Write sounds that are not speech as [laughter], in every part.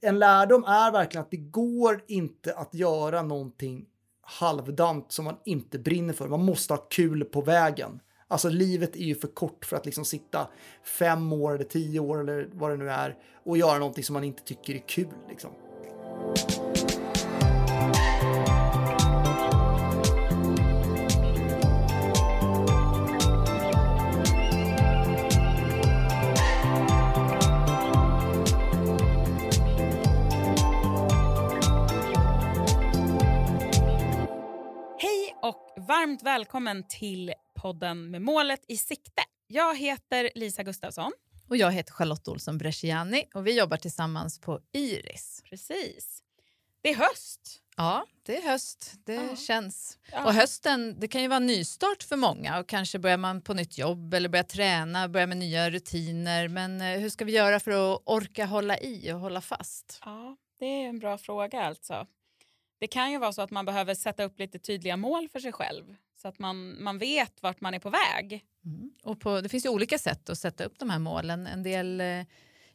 en lärdom är verkligen att det går inte att göra någonting halvdant som man inte brinner för. Man måste ha kul på vägen. Alltså livet är ju för kort för att liksom sitta fem år eller tio år eller vad det nu är och göra någonting som man inte tycker är kul. Liksom. Varmt välkommen till podden med målet i sikte. Jag heter Lisa Gustafsson. Och jag heter Charlotte Olsson Bresciani och vi jobbar tillsammans på Iris. Precis. Det är höst. Ja, det är höst. Det Ja. känns. Ja. Och hösten, det kan ju vara en nystart för många och kanske börjar man på nytt jobb eller börja träna, börja med nya rutiner. Men eh, hur ska vi göra för att orka hålla i och hålla fast? Ja, det är en bra fråga alltså. Det kan ju vara så att man behöver sätta upp lite tydliga mål för sig själv så att man, man vet vart man är på väg. Och på, det finns ju olika sätt att sätta upp de här målen. En del eh,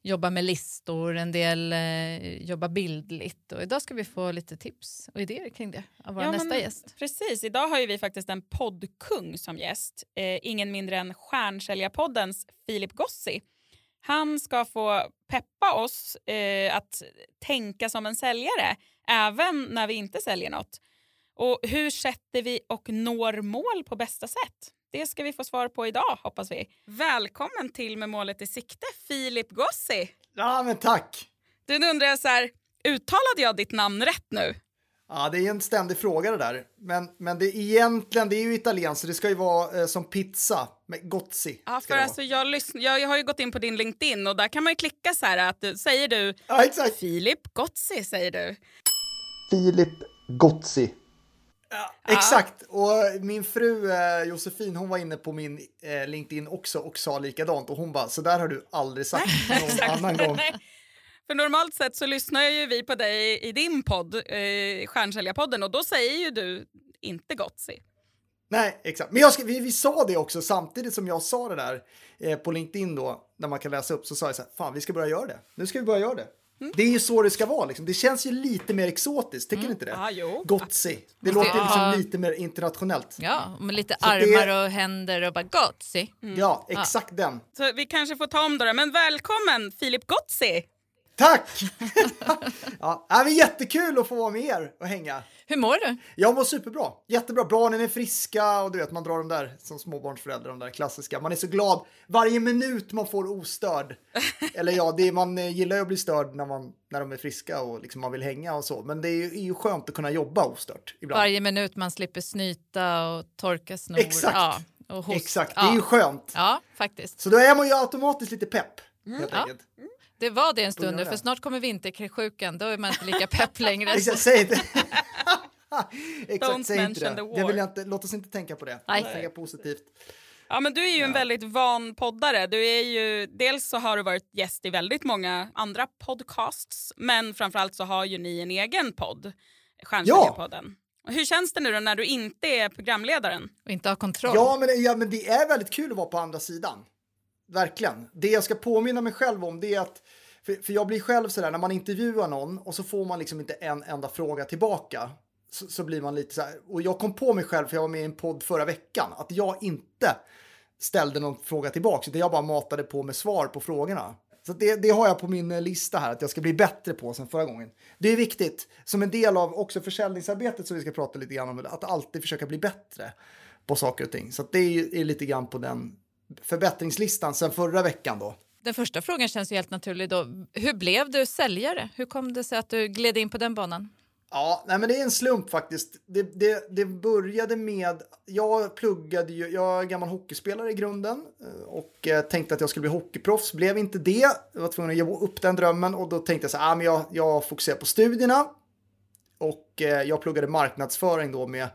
jobbar med listor, en del eh, jobbar bildligt. Och idag ska vi få lite tips och idéer kring det av vår Ja, nästa men gäst. Precis, idag har ju vi faktiskt en poddkung som gäst. Eh, ingen mindre än Stjärnsäljarpoddens Filip Gossi. Han ska få peppa oss eh, att tänka som en säljare även när vi inte säljer något. Och hur sätter vi och når mål på bästa sätt? Det ska vi få svar på idag hoppas vi. Välkommen till Med målet i sikte, Filip Gossi. Ja, men tack! Du nu undrar jag så här, uttalade jag ditt namn rätt nu? Ja, det är en ständig fråga det där. Men, men det är egentligen, det är ju italienskt, så det ska ju vara eh, som pizza med gozzi. Ja, för alltså jag, lyssn- jag, jag har ju gått in på din LinkedIn och där kan man ju klicka så här att du, säger du. Ja, exakt. Filip Gotzi säger du. Filip Gozzi. Ja, exakt, och min fru eh, Josefin hon var inne på min eh, LinkedIn också och sa likadant och hon bara så där har du aldrig sagt någon Exakt. annan gång. För normalt sett så lyssnar ju vi på dig i din podd, eh, Stjärnsäljarpodden, och då säger ju du inte Gotzi. Nej, exakt. Men jag ska, vi, vi sa det också samtidigt som jag sa det där eh, på LinkedIn då, när man kan läsa upp, så sa jag så här, fan vi ska börja göra det. Nu ska vi börja göra det. Mm. Det är ju så det ska vara liksom. Det känns ju lite mer exotiskt, tycker ni inte det? Ja, jo. Gotzi. Det Ja. låter liksom lite mer internationellt. Ja, med lite Så det- armar och händer och bara gott, se. Ja, exakt den. Så vi kanske får ta om då, men välkommen Filip Gotzi! Tack! [laughs] ja, det är jättekul att få vara med er och hänga. Hur mår du? Jag mår superbra. Jättebra. Barnen är friska och du vet, man drar de där som småbarnsförälder, de där klassiska. Man är så glad varje minut man får ostörd. [laughs] Eller ja, det är, man eh, gillar ju att bli störd när, man, när de är friska och liksom man vill hänga och så. Men det är ju, är ju skönt att kunna jobba ostört ibland. Varje minut man slipper snyta och torka snor. Exakt. Ja. Exakt, det ja. är ju skönt. Ja, faktiskt. Så då är man ju automatiskt lite pepp. Helt Ja. enkelt. Det var det en stund nu, för snart kommer vinterkräksjukan. Då är man inte lika pepp [laughs] längre. Exakt, säg inte. [laughs] Exakt, Don't säg inte mention det. det vill jag inte, låt oss inte tänka på det. Nej. Låt oss tänka positivt. Ja, men du är ju en väldigt van poddare. Du är ju, dels så har du varit gäst i väldigt många andra podcasts, men framförallt så har ju ni en egen podd, Stjärnsäljarpodden. Och Hur känns det nu då när du inte är programledaren? Och inte ha kontroll. Ja men, ja, men det är väldigt kul att vara på andra sidan. Verkligen. Det jag ska påminna mig själv om det är att, för, för jag blir själv sådär, när man intervjuar någon och så får man liksom inte en enda fråga tillbaka. Så, så blir man lite så här, och jag kom på mig själv, för jag var med i en podd förra veckan, att jag inte ställde någon fråga tillbaka, utan jag bara matade på med svar på frågorna. Så det, det har jag på min eh, lista här, att jag ska bli bättre på sen förra gången. Det är viktigt, som en del av också försäljningsarbetet som vi ska prata lite grann om, att alltid försöka bli bättre på saker och ting. Så att det är, är lite grann på den förbättringslistan sen förra veckan då. Den första frågan känns ju helt naturlig då. Hur blev du säljare? Hur kom det sig att du gled in på den banan? Ja, nej men det är en slump faktiskt. Det, det, det började med, jag pluggade ju, jag är gammal hockeyspelare i grunden eh, och eh, tänkte att jag skulle bli hockeyproffs, blev inte det. Jag var tvungen att ge upp den drömmen och då tänkte jag så här, ah, men jag, jag fokuserar på studierna. Och eh, jag pluggade marknadsföring då med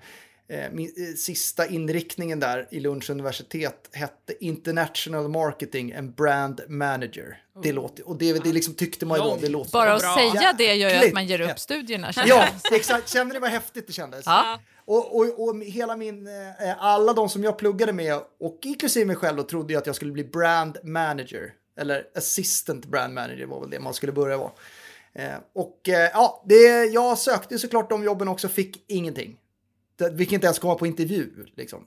min eh, sista inriktningen där i Lunds universitet hette International Marketing and Brand Manager. Det låter, och det, det liksom tyckte man ju då, det låter Bara att Bra. säga det gör ju att man ger upp studierna. Ja, exakt. Känner ni vad häftigt det kändes? Ja. Och, och, och hela min, eh, alla de som jag pluggade med och inklusive mig själv då, trodde jag att jag skulle bli brand manager. Eller assistant brand manager var väl det man skulle börja vara. Eh, och eh, ja, det, jag sökte såklart de jobben också, fick ingenting. Vi kan inte ens komma på intervju. Liksom.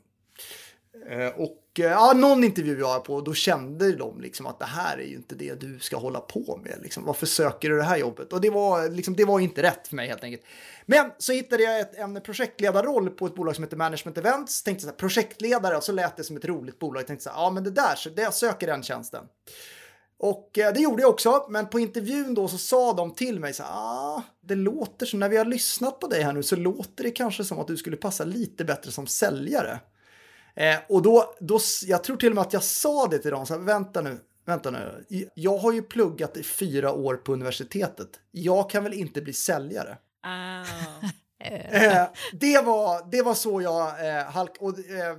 Eh, och eh, ja, någon intervju jag var på, då kände de liksom att det här är ju inte det du ska hålla på med. Liksom. Varför söker du det här jobbet? Och det var, liksom, det var inte rätt för mig helt enkelt. Men så hittade jag ett, en projektledarroll på ett bolag som heter Management Events. Tänkte så här, projektledare och så lät det som ett roligt bolag. Jag tänkte så här, ja men det där, så det, jag söker den tjänsten. Och eh, det gjorde jag också, men på intervjun då så sa de till mig så här, ah, det låter som när vi har lyssnat på dig här nu så låter det kanske som att du skulle passa lite bättre som säljare. Eh, och då, då, jag tror till och med att jag sa det till dem, så här, vänta nu, vänta nu, jag har ju pluggat i fyra år på universitetet, jag kan väl inte bli säljare? Oh. eh, det, var, det var så jag eh, halk, och, eh,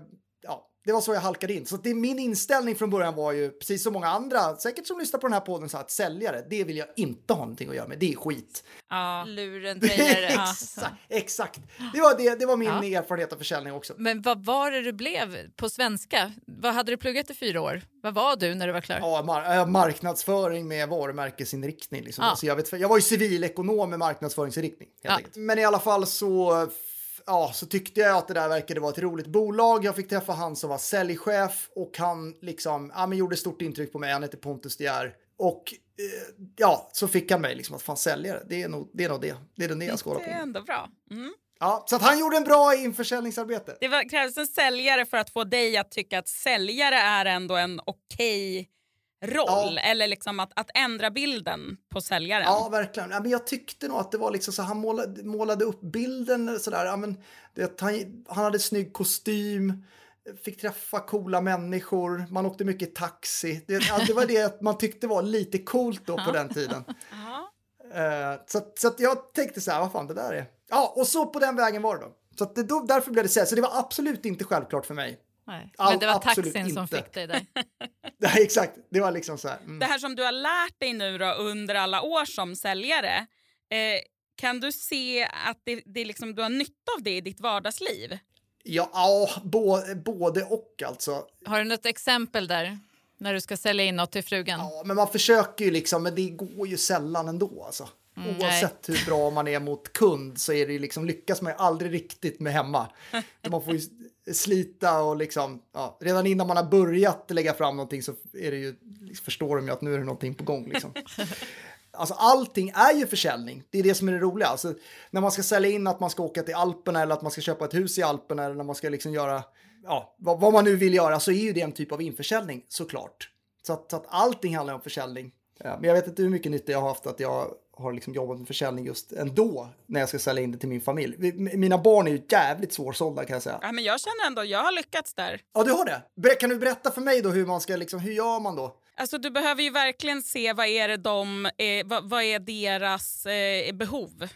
det var så jag halkade in. Så det, min inställning från början var ju, precis som många andra, säkert som lyssnar på den här podden, så att säljare, det vill jag inte ha någonting att göra med. Det är skit. Ja, lurendrejare. [laughs] exakt, exakt. Det var, det, det var min ja. erfarenhet av försäljning också. Men vad var det du blev på svenska? Vad hade du pluggat i fyra år? Vad var du när du var klar? Ja, mar äh, marknadsföring med varumärkesinriktning. Liksom. Ja. Alltså jag, vet, jag var ju civilekonom med marknadsföringsinriktning. Helt ja. Men i alla fall så ja, så tyckte jag att det där verkade vara ett roligt bolag. Jag fick träffa han som var säljchef och han liksom, ja, men gjorde stort intryck på mig. Han heter Pontus De Och eh, ja, så fick han mig liksom att fan säljare. Det är nog det. Är nog det. det är det jag ska hålla på. Det är ändå bra. Mm. Ja, så att han gjorde en bra införsäljningsarbete. Det var, krävs en säljare för att få dig att tycka att säljare är ändå en okej roll ja. eller liksom att, att ändra bilden på säljaren. Ja, verkligen. Ja, men jag tyckte nog att det var liksom så han målade, målade upp bilden sådär. Ja, men det, han, han hade snygg kostym, fick träffa coola människor, man åkte mycket taxi. Det, ja, det var det man tyckte var lite coolt då på den tiden. [laughs] Uh, så så jag tänkte så här, vad fan det där är. Ja, och så på den vägen var det då. Så det, då, därför blev det så. Så det var absolut inte självklart för mig Nej. Men det var taxin som fick dig där. [laughs] Nej, exakt. Det var liksom så här. Mm. Det här som du har lärt dig nu då, under alla år som säljare. Eh, kan du se att det, det liksom, du har nytta av det i ditt vardagsliv? Ja, ja både, både och alltså. Har du något exempel där? När du ska sälja in något till frugan? Ja, men man försöker ju liksom, men det går ju sällan ändå alltså. Mm, Oavsett nej. hur bra man är mot kund så är det liksom, lyckas man ju aldrig riktigt med hemma. [laughs] man får ju slita och liksom, ja, redan innan man har börjat lägga fram någonting så är det ju, förstår de ju att nu är det någonting på gång. Liksom. [laughs] Alltså allting är ju försäljning. Det är det som är det roliga. Alltså, när man ska sälja in att man ska åka till Alperna eller att man ska köpa ett hus i Alperna eller när man ska liksom göra ja, vad, vad man nu vill göra så är ju det en typ av införsäljning såklart. Så att, så att allting handlar om försäljning. Ja, men jag vet inte hur mycket nytta jag har haft att jag har liksom jobbat med försäljning just ändå när jag ska sälja in det till min familj. Mina barn är ju jävligt svårsålda kan jag säga. Ja, men jag känner ändå, jag har lyckats där. Ja, du har det? Kan du berätta för mig då hur man ska, liksom, hur gör man då? Alltså du behöver ju verkligen se vad är det de, eh, vad, vad, är deras eh, behov.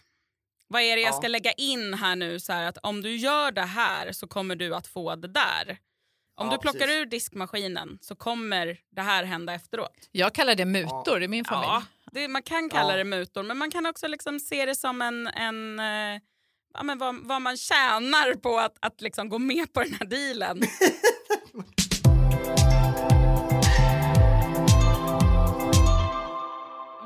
Vad är det jag ja. ska lägga in här nu så här att om du gör det här så kommer du att få det där. Om ja, du plockar precis. ur diskmaskinen så kommer det här hända efteråt. Jag kallar det mutor ja. i min familj. Ja, det, man kan kalla ja. det mutor, men man kan också liksom se det som en, en eh, ja, men vad, vad, man tjänar på att, att liksom gå med på den här dealen. [laughs]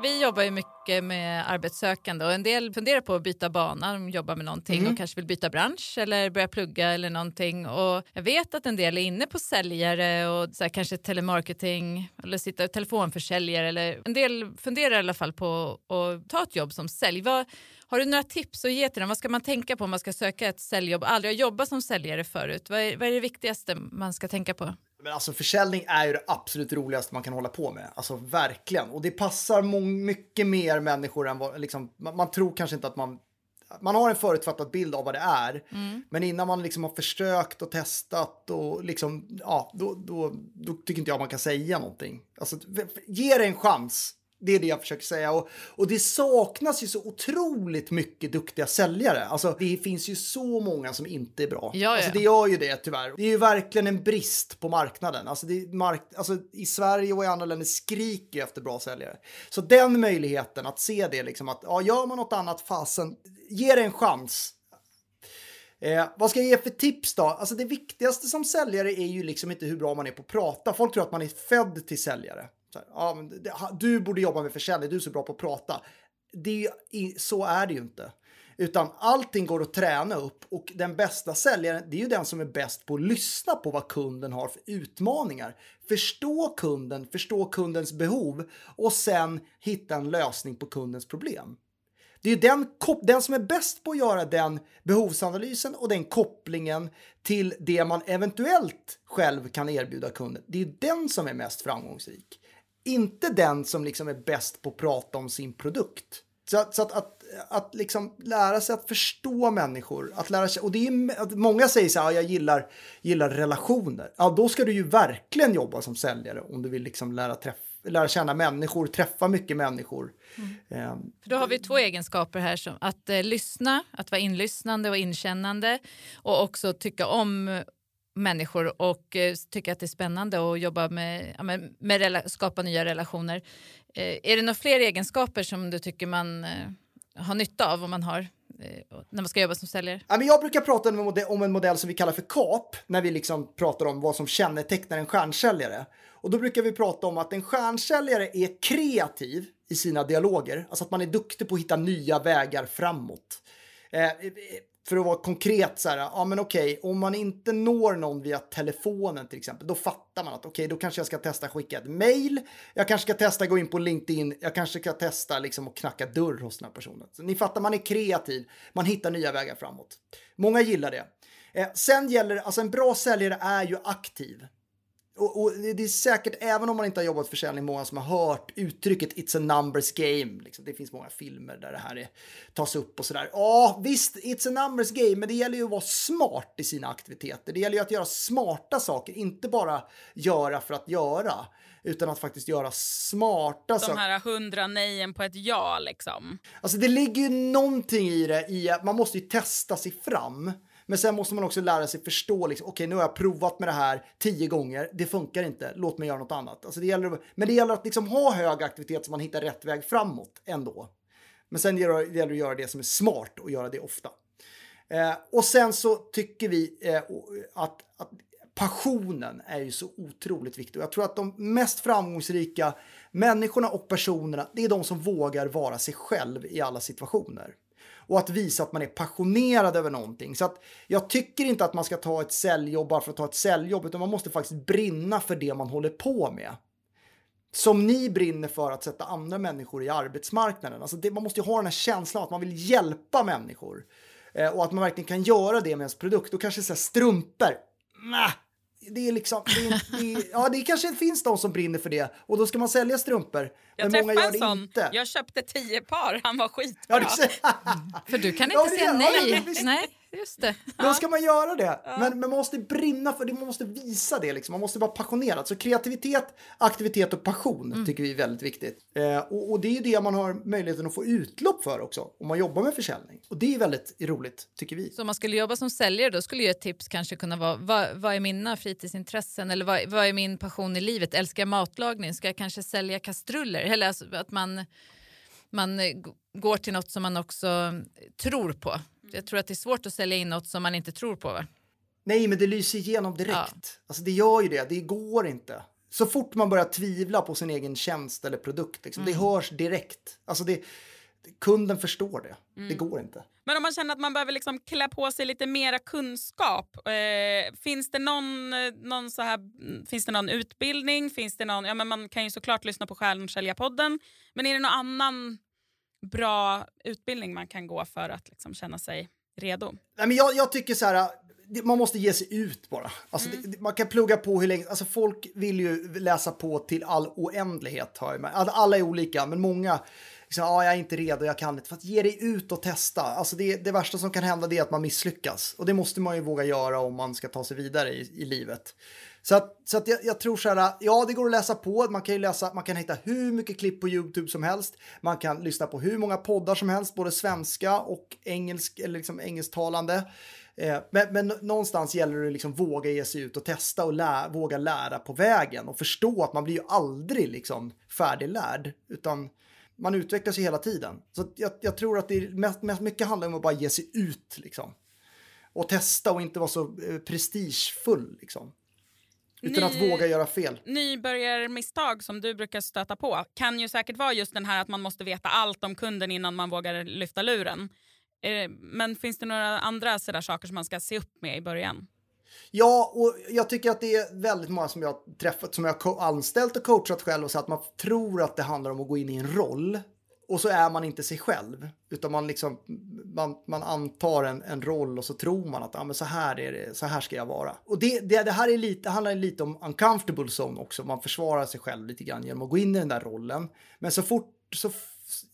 Vi jobbar ju mycket med arbetssökande och en del funderar på att byta bana, de jobbar med någonting mm. och kanske vill byta bransch eller börja plugga eller någonting. Och jag vet att en del är inne på säljare och så här, kanske telemarketing eller sitta telefonförsäljare eller en del funderar i alla fall på att ta ett jobb som sälj. Vad, har du några tips att ge till dem? Vad ska man tänka på om man ska söka ett säljjobb? Aldrig har jobbat som säljare förut. Vad är, vad är det viktigaste man ska tänka på? Men alltså försäljning är ju det absolut roligaste man kan hålla på med. Alltså verkligen. Och det passar mycket mer människor än vad liksom, man, man, tror kanske inte att man man har en förutfattad bild av vad det är, mm. men innan man liksom har försökt och testat och liksom, ja, då, då, då tycker inte jag man kan säga någonting. Alltså, ge det en chans. Det är det jag försöker säga. Och, och det saknas ju så otroligt mycket duktiga säljare. Alltså, det finns ju så många som inte är bra. Ja, alltså, det gör ju det tyvärr. Det är ju verkligen en brist på marknaden. Alltså, mark alltså, I Sverige och i andra länder skriker efter bra säljare. Så den möjligheten att se det, liksom att ja, gör man något annat, fasen, ge det en chans. Eh, vad ska jag ge för tips då? Alltså det viktigaste som säljare är ju liksom inte hur bra man är på att prata. Folk tror att man är född till säljare. Så här, ja, men du borde jobba med försäljning, du är så bra på att prata. det är, så är det ju inte. Utan allting går att träna upp och den bästa säljaren det är ju den som är bäst på att lyssna på vad kunden har för utmaningar. Förstå kunden, förstå kundens behov och sen hitta en lösning på kundens problem. Det är den, den som är bäst på att göra den behovsanalysen och den kopplingen till det man eventuellt själv kan erbjuda kunden. Det är den som är mest framgångsrik. Inte den som liksom är bäst på att prata om sin produkt. Så, att, så att, att, att liksom lära sig att förstå människor, att lära sig, och det är, många säger så här, jag gillar, gillar relationer. Ja, då ska du ju verkligen jobba som säljare om du vill liksom lära, träffa, lära känna människor, träffa mycket människor. Mm. Um, För då har vi två egenskaper här, som att eh, lyssna, att vara inlyssnande och inkännande och också tycka om människor och eh, att det är spännande att jobba med, ja, med, med skapa nya relationer. Eh, är det några fler egenskaper som du tycker man eh, har nytta av om man har eh, när man ska jobba som säljare? Ja, men jag brukar prata om en, modell, om en modell som vi kallar för KAP när vi liksom pratar om vad som kännetecknar en stjärnsäljare. Och då brukar vi prata om att en stjärnsäljare är kreativ i sina dialoger, alltså att man är duktig på att hitta nya vägar framåt. Eh, eh för att vara konkret så här, ja men okej, om man inte når någon via telefonen till exempel, då fattar man att okej, då kanske jag ska testa skicka ett mail, jag kanske ska testa gå in på LinkedIn, jag kanske ska testa liksom att knacka dörr hos den här personen. Så ni fattar, man är kreativ, man hittar nya vägar framåt. Många gillar det. Eh, sen gäller, alltså en bra säljare är ju aktiv. Och, och, det är säkert, även om man inte har jobbat försäljning, många som har hört uttrycket “It's a numbers game”. Liksom. Det finns många filmer där det här är, tas upp och sådär. Ja, visst, “It's a numbers game”, men det gäller ju att vara smart i sina aktiviteter. Det gäller ju att göra smarta saker, inte bara göra för att göra, utan att faktiskt göra smarta saker. De här hundra nejen på ett ja, liksom. Alltså, det ligger ju någonting i det, i att man måste ju testa sig fram. Men sen måste man också lära sig förstå, liksom, okej okay, nu har jag provat med det här tio gånger, det funkar inte, låt mig göra något annat. Alltså det gäller, men det gäller att liksom ha hög aktivitet så man hittar rätt väg framåt ändå. Men sen gäller det att göra det som är smart och göra det ofta. Eh, och sen så tycker vi eh, att, att passionen är ju så otroligt viktig. Och jag tror att de mest framgångsrika människorna och personerna, det är de som vågar vara sig själv i alla situationer och att visa att man är passionerad över någonting. Så att jag tycker inte att man ska ta ett säljjobb bara för att ta ett säljjobb, utan man måste faktiskt brinna för det man håller på med. Som ni brinner för att sätta andra människor i arbetsmarknaden. Alltså det, man måste ju ha den här känslan att man vill hjälpa människor. Eh, och att man verkligen kan göra det med ens produkt. Och kanske så här, strumpor, nah, det är liksom, det är, det är, ja det kanske finns de som brinner för det och då ska man sälja strumpor. Jag men många gör det sån. inte. Jag köpte tio par, han var skitbra. Ja, för du kan inte ja, säga nej. nej. Just det. Då ska man göra det. Ja. Men, men man måste brinna för det, man måste visa det. Liksom. Man måste vara passionerad. Så kreativitet, aktivitet och passion mm. tycker vi är väldigt viktigt. Eh, och, och, det är det man har möjligheten att få utlopp för också om man jobbar med försäljning. Och det är väldigt roligt tycker vi. Så om man skulle jobba som säljare då skulle ju ett tips kanske kunna vara vad, vad är mina fritidsintressen eller vad, vad är min passion i livet? Älskar jag matlagning? Ska jag kanske sälja kastruller? Eller alltså att man man går till något som man också tror på. Jag tror att det är svårt att sälja in något som man inte tror på. Va? Nej, men det lyser igenom direkt. Ja. Alltså, det gör ju det. Det går inte. Så fort man börjar tvivla på sin egen tjänst eller produkt, liksom, mm. det hörs direkt. Alltså det, kunden förstår det. Mm. Det går inte. Men om man känner att man behöver liksom klä på sig lite mera kunskap, eh, finns, det någon, någon så här, finns det någon utbildning? Finns det någon, ja, men man kan ju såklart lyssna på Stjärnsäljarpodden, men är det någon annan bra utbildning man kan gå för att liksom känna sig redo? Nej, men jag, jag tycker så här, man måste ge sig ut bara. Alltså, mm. det, man kan plugga på hur länge, alltså folk vill ju läsa på till all oändlighet. Har jag med. Alltså, alla är olika, men många liksom, ah, jag är inte redo, jag kan inte. För att ge dig ut och testa. Alltså det, det värsta som kan hända är att man misslyckas. Och det måste man ju våga göra om man ska ta sig vidare i, i livet. Så att, så att jag, jag, tror så här, ja det går att läsa på, man kan ju läsa, man kan hitta hur mycket klipp på YouTube som helst, man kan lyssna på hur många poddar som helst, både svenska och engelsk, eller liksom engelsktalande. Eh, men, men, någonstans gäller det liksom våga ge sig ut och testa och lä våga lära på vägen och förstå att man blir ju aldrig liksom färdiglärd, utan man utvecklas ju hela tiden. Så jag, jag tror att det är mest, mest mycket handlar om att bara ge sig ut liksom. Och testa och inte vara så eh, prestigefull liksom. Utan att Ny- våga göra fel. Nybörjarmisstag som du brukar stöta på kan ju säkert vara just den här att man måste veta allt om kunden innan man vågar lyfta luren. Eh, Men finns det några andra sådär saker som man ska se upp med i början? Ja, och jag tycker att det är väldigt många som jag har träffat, som jag har anställt och coachat själv och så att man tror att det handlar om att gå in i en roll. Och så är man inte sig själv, utan man, liksom, man, man antar en, en roll och så tror man att ah, men så, här är det, så här ska jag vara. Och det, det, det här är lite, det handlar lite om uncomfortable zone också, man försvarar sig själv lite grann genom att gå in i den där rollen. Men så fort, så,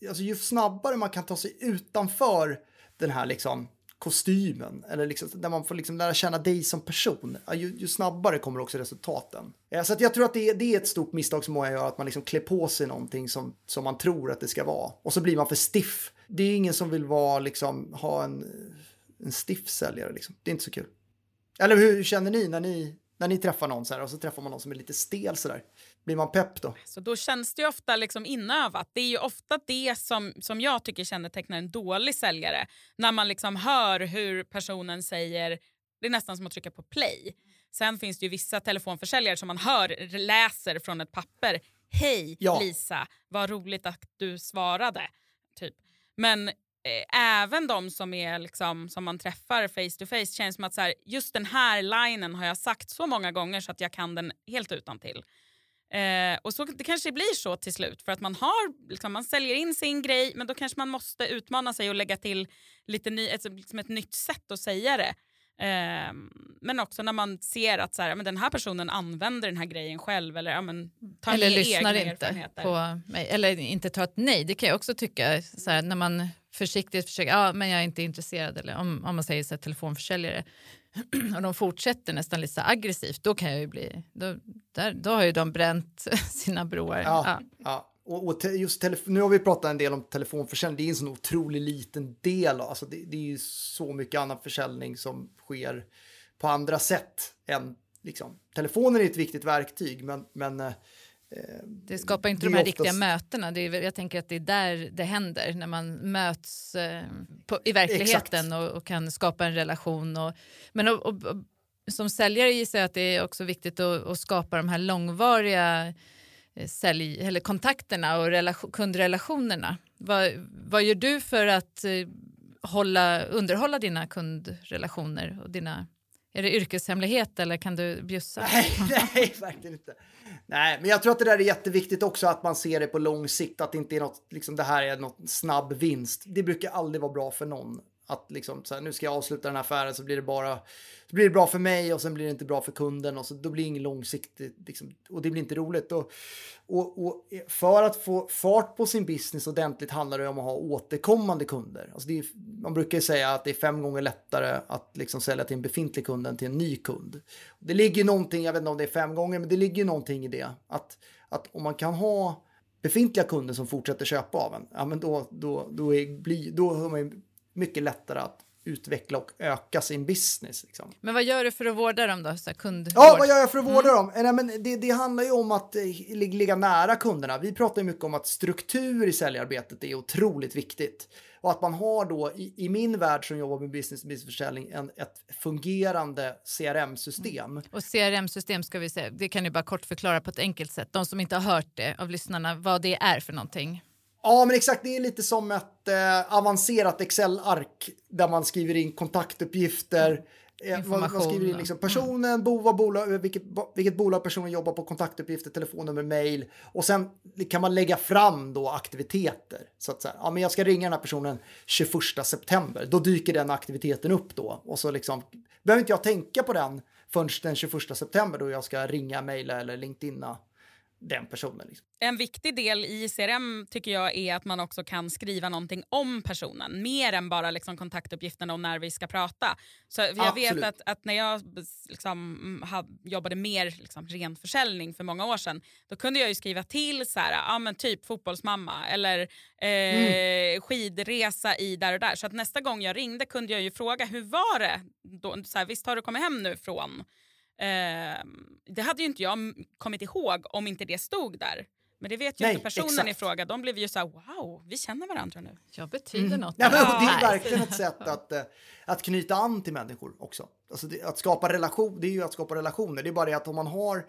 alltså ju snabbare man kan ta sig utanför den här liksom kostymen, eller liksom, där man får liksom lära känna dig som person, ju, ju snabbare kommer också resultaten. Eh, så att jag tror att det det är ett stort misstag som många gör, att man liksom klär på sig någonting som, som man tror att det ska vara. Och så blir man för stiff. Det är ingen som vill vara, liksom, ha en, en stiff säljare. Liksom. Det är inte så kul. Eller hur känner ni när ni, när ni träffar någon så här och så träffar man någon som är lite stel så där? Blir man pepp då? Så då känns det ofta liksom inövat. Det är ju ofta det som, som jag tycker kännetecknar en dålig säljare. När man liksom hör hur personen säger, det är nästan som att trycka på play. Sen finns det ju vissa telefonförsäljare som man hör läser från ett papper. Hej Ja. Lisa, vad roligt att du svarade. Typ. Men eh, även de som, är liksom, som man träffar face to face känns som att så här, just den här linen har jag sagt så många gånger så att jag kan den helt utan till. Eh, och så Det kanske blir så till slut för att man har liksom, man säljer in sin grej men då kanske man måste utmana sig och lägga till lite ny, ett, liksom ett nytt sätt att säga det. Eh, men också när man ser att så här, men den här personen använder den här grejen själv eller ja, men, tar Eller lyssnar inte på mig. Eller inte tar ett nej. Det kan jag också tycka. Så här, när man försiktigt försöker, ja men jag är inte intresserad. Eller om, om man säger så här, telefonförsäljare [clears throat] och de fortsätter nästan lite aggressivt. Då kan jag ju bli, då, där, då har ju de bränt [laughs] sina broar. Ja, Ja. ja. Och, och te, just nu har vi pratat en del om telefonförsäljning. Det är en sån otroligt liten del. Alltså det, det är ju så mycket annan försäljning som sker på andra sätt än liksom. Telefonen är ett viktigt verktyg, men, men eh, Det skapar inte Det de här oftast- riktiga mötena. Det är, jag tänker att det är där det händer, när man möts eh, på, i verkligheten och, och kan skapa en relation. Och, men och, och, och, som säljare gissar jag att det är också viktigt att, att skapa de här långvariga eh, sälj, eller kontakterna och relation, kundrelationerna. Vad, vad gör du för att eh, hålla, underhålla dina kundrelationer? Och dina, är det yrkeshemlighet eller kan du bjussa? Nej, [laughs] nej, verkligen inte. Nej, men jag tror att det där är jätteviktigt också att man ser det på lång sikt, att det inte är något, liksom det här är något snabb vinst. Det brukar aldrig vara bra för någon. Att liksom, så här, nu ska jag avsluta den här affären så blir det bara, så blir det bra för mig och sen blir det inte bra för kunden och så då blir det inget långsiktigt, liksom, och det blir inte roligt. Och, och, och för att få fart på sin business ordentligt handlar det om att ha återkommande kunder. Alltså det är, man brukar ju säga att det är fem gånger lättare att liksom sälja till en befintlig kund än till en ny kund. Det ligger någonting, jag vet inte om det är fem gånger, men det ligger någonting i det. Att, att om man kan ha befintliga kunder som fortsätter köpa av en, ja men då, då, då, är, bli, då har man ju mycket lättare att utveckla och öka sin business. Liksom. Men vad gör du för att vårda dem då? Så här, kundvård? Ja, vad gör jag för att vårda dem? Nej, men det, det handlar ju om att eh, lig- ligga nära kunderna. Vi pratar ju mycket om att struktur i säljarbetet är otroligt viktigt. Och att man har då, i, i min värld som jobbar med business to business-försäljning, en, ett fungerande CRM-system. Och CRM-system ska vi säga, det kan du bara kort förklara på ett enkelt sätt. De som inte har hört det av lyssnarna, vad det är för någonting. Ja, men exakt. Det är lite som ett eh, avancerat Excel-ark där man skriver in kontaktuppgifter. Eh, man, skriver in liksom personen, bo, vad bolag, vilket, vilket bolag personen jobbar på, kontaktuppgifter, telefonnummer, mail. Och sen kan man lägga fram då aktiviteter. Så att säga, ja, men jag ska ringa den här personen 21 september. Då dyker den aktiviteten upp då. Och så liksom, behöver inte jag tänka på den förrän den 21 september då jag ska ringa, mejla eller LinkedIna den personen. Liksom. En viktig del i CRM tycker jag är att man också kan skriva någonting om personen. Mer än bara liksom kontaktuppgifterna och när vi ska prata. Så jag vet Absolut. att, att när jag liksom, mm, jobbade mer liksom, ren försäljning för många år sedan. Då kunde jag ju skriva till så här, ja, men typ fotbollsmamma eller eh, skidresa i där och där. Så att nästa gång jag ringde kunde jag ju fråga hur var det? Då, så här, Visst har du kommit hem nu från? Eh, det hade ju inte jag kommit ihåg om inte det stod där. Men det vet ju Nej, inte personen exakt. i fråga. De blev ju så här, wow, vi känner varandra nu. Jag betyder Mm. något. Ja, men, det är verkligen ett sätt att, eh, att knyta an till människor också. Alltså det, att skapa relation, det är ju att skapa relationer. Det är bara det att om man har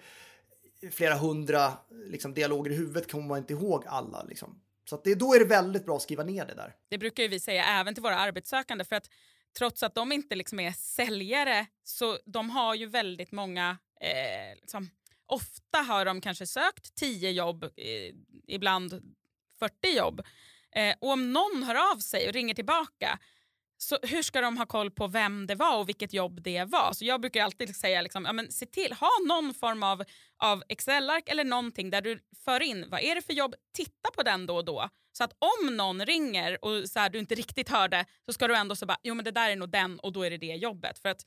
flera hundra liksom, dialoger i huvudet kommer man inte ihåg alla. Liksom. Så att det, då är det väldigt bra att skriva ner det där. Det brukar ju vi säga även till våra arbetssökande för att trots att de inte liksom är säljare så de har ju väldigt många, eh, liksom, ofta har de kanske sökt 10 jobb, eh, ibland 40 jobb. Eh, och om någon hör av sig och ringer tillbaka så hur ska de ha koll på vem det var och vilket jobb det var? Så jag brukar alltid säga liksom, ja, men se till, ha någon form av, av Excel-ark eller någonting där du för in vad är det för jobb, titta på den då och då. Så att om någon ringer och så här, du inte riktigt hörde så ska du ändå så bara, jo men det där är nog den och då är det det jobbet. För att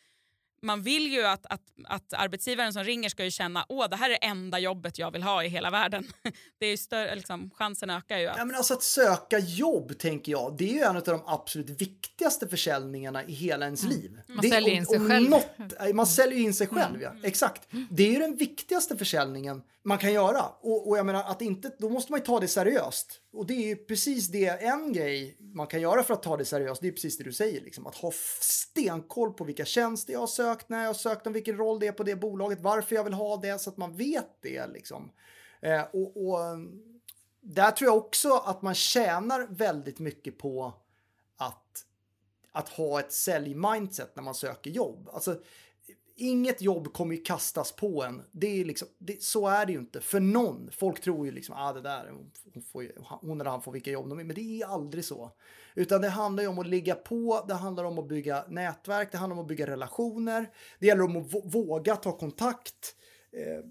man vill ju att, att, att arbetsgivaren som ringer ska ju känna åh det här är det enda jobbet jag vill ha i hela världen. [laughs] Det är ju större, liksom, chansen ökar ju. Att, Ja, men alltså att söka jobb, tänker jag, det är ju en av de absolut viktigaste försäljningarna i hela ens liv. Man det, säljer in sig själv. Något, man säljer in sig själv, ja. Exakt. Det är ju den viktigaste försäljningen man kan göra. Och, och jag menar, att inte, då måste man ju ta det seriöst. Och det är ju precis det, en grej man kan göra för att ta det seriöst, det är precis det du säger, liksom. Att ha stenkoll på vilka tjänster jag har sökt, när jag har sökt dem, vilken roll det är på det bolaget, varför jag vill ha det, så att man vet det, liksom. Eh, och, och där tror jag också att man tjänar väldigt mycket på att, att ha ett sälj-mindset när man söker jobb. Alltså, inget jobb kommer ju kastas på en. Det är liksom, det, så är det ju inte för någon. Folk tror ju liksom, ah, det där, hon, får, hon eller han får vilka jobb de vill. Men det är aldrig så. Utan det handlar ju om att ligga på, det handlar om att bygga nätverk, det handlar om att bygga relationer. Det gäller om att vå- våga ta kontakt. Eh,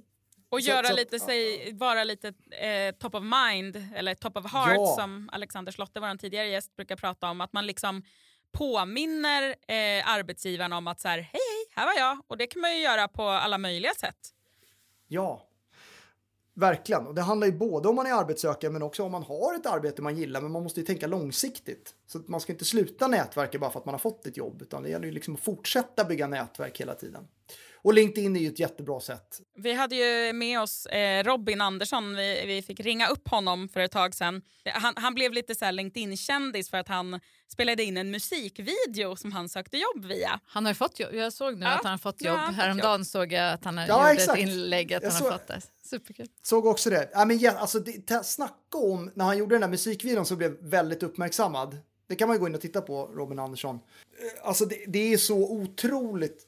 Och Så- göra så- lite, sig, vara lite eh, top of mind eller top of heart Ja. som Alexander Slotte, vår tidigare gäst, brukar prata om. Att man liksom påminner eh, arbetsgivaren om att så här, hej, här var jag. Och det kan man ju göra på alla möjliga sätt. Ja, verkligen. Och det handlar ju både om man är arbetssökande men också om man har ett arbete man gillar. Men man måste ju tänka långsiktigt. Så att man ska inte sluta nätverka bara för att man har fått ett jobb. Utan det gäller ju liksom att fortsätta bygga nätverk hela tiden. Och LinkedIn är ju ett jättebra sätt. Vi hade ju med oss eh, Robin Andersson, vi, vi fick ringa upp honom för ett tag sedan. Han, han blev lite så här LinkedIn-kändis för att han spelade in en musikvideo som han sökte jobb via. Han har ju fått jobb. Jag såg nu Ja. att han har fått Ja, jobb. fått Häromdagen såg jag att han har Ja, gjort exakt. ett inlägg att Jag han har såg- fått det. Superkul. Såg också det. Ja, men, ja, alltså, det snacka om när han gjorde den där musikvideon som blev väldigt uppmärksammad. Det kan man ju gå in och titta på, Robin Andersson. Eh, Alltså det, det är så otroligt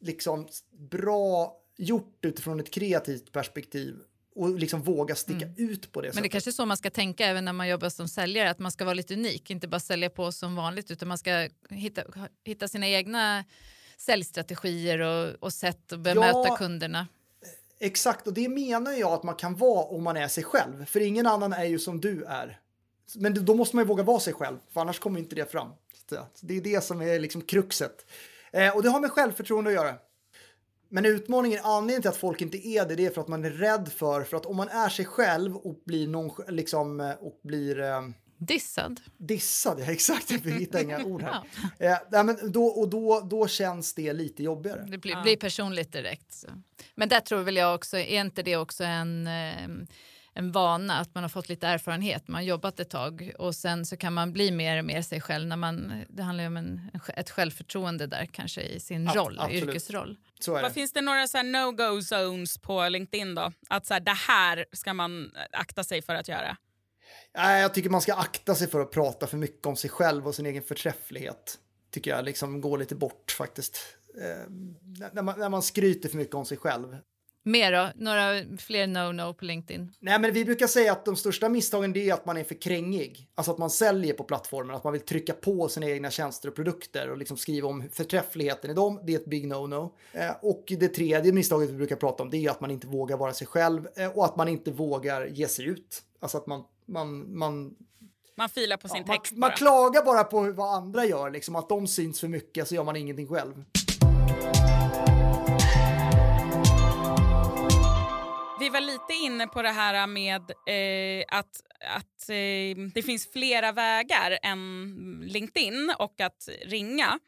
liksom bra gjort utifrån ett kreativt perspektiv och liksom våga sticka ut på det Men det är kanske är så man ska tänka även när man jobbar som säljare, att man ska vara lite unik, inte bara sälja på som vanligt utan man ska hitta, hitta sina egna säljstrategier och, och sätt att bemöta Ja. kunderna. Exakt, och det menar jag att man kan vara om man är sig själv. För ingen annan är ju som du är. Men då måste man ju våga vara sig själv, för annars kommer inte det fram. Så det är det som är liksom kruxet. Eh, och det har med självförtroende att göra. Men utmaningen, anledningen till att folk inte är det, det är för att man är rädd för, för att om man är sig själv och blir, någon, liksom, eh, och blir eh, Dissad. dissad, ja, [laughs] exakt, vi hittar inga ord här. [laughs] Eh, nej, men då, och då, då känns det lite jobbigare. Det blir, blir personligt direkt. Så. Men där tror väl jag också, är inte det också en, eh, en vana att man har fått lite erfarenhet, man har jobbat ett tag och sen så kan man bli mer och mer sig själv när man, det handlar ju om en, ett självförtroende där kanske i sin Ab- roll, absolut. yrkesroll. Så är Vad det. finns det några så no-go zones på LinkedIn då? Att så här, det här ska man akta sig för att göra. Nej, jag tycker man ska akta sig för att prata för mycket om sig själv och sin egen förträfflighet. Tycker jag liksom går lite bort faktiskt. Eh, när, man, när man skryter för mycket om sig själv. Mer då? Några fler no-no på LinkedIn? Nej, men vi brukar säga att de största misstagen är att man är för krängig. Alltså att man säljer på plattformen, att man vill trycka på sina egna tjänster och produkter och liksom skriva om förträffligheten i dem. Det är ett big no-no. Eh, och det tredje misstaget vi brukar prata om det är att man inte vågar vara sig själv eh, och att man inte vågar ge sig ut. Alltså att man, man, man Man filar på sin Ja, man, text man bara. klagar bara på vad andra gör, liksom att de syns för mycket så gör man ingenting själv. Lite inne på det här med eh, att, att eh, det finns flera vägar än LinkedIn och att ringa.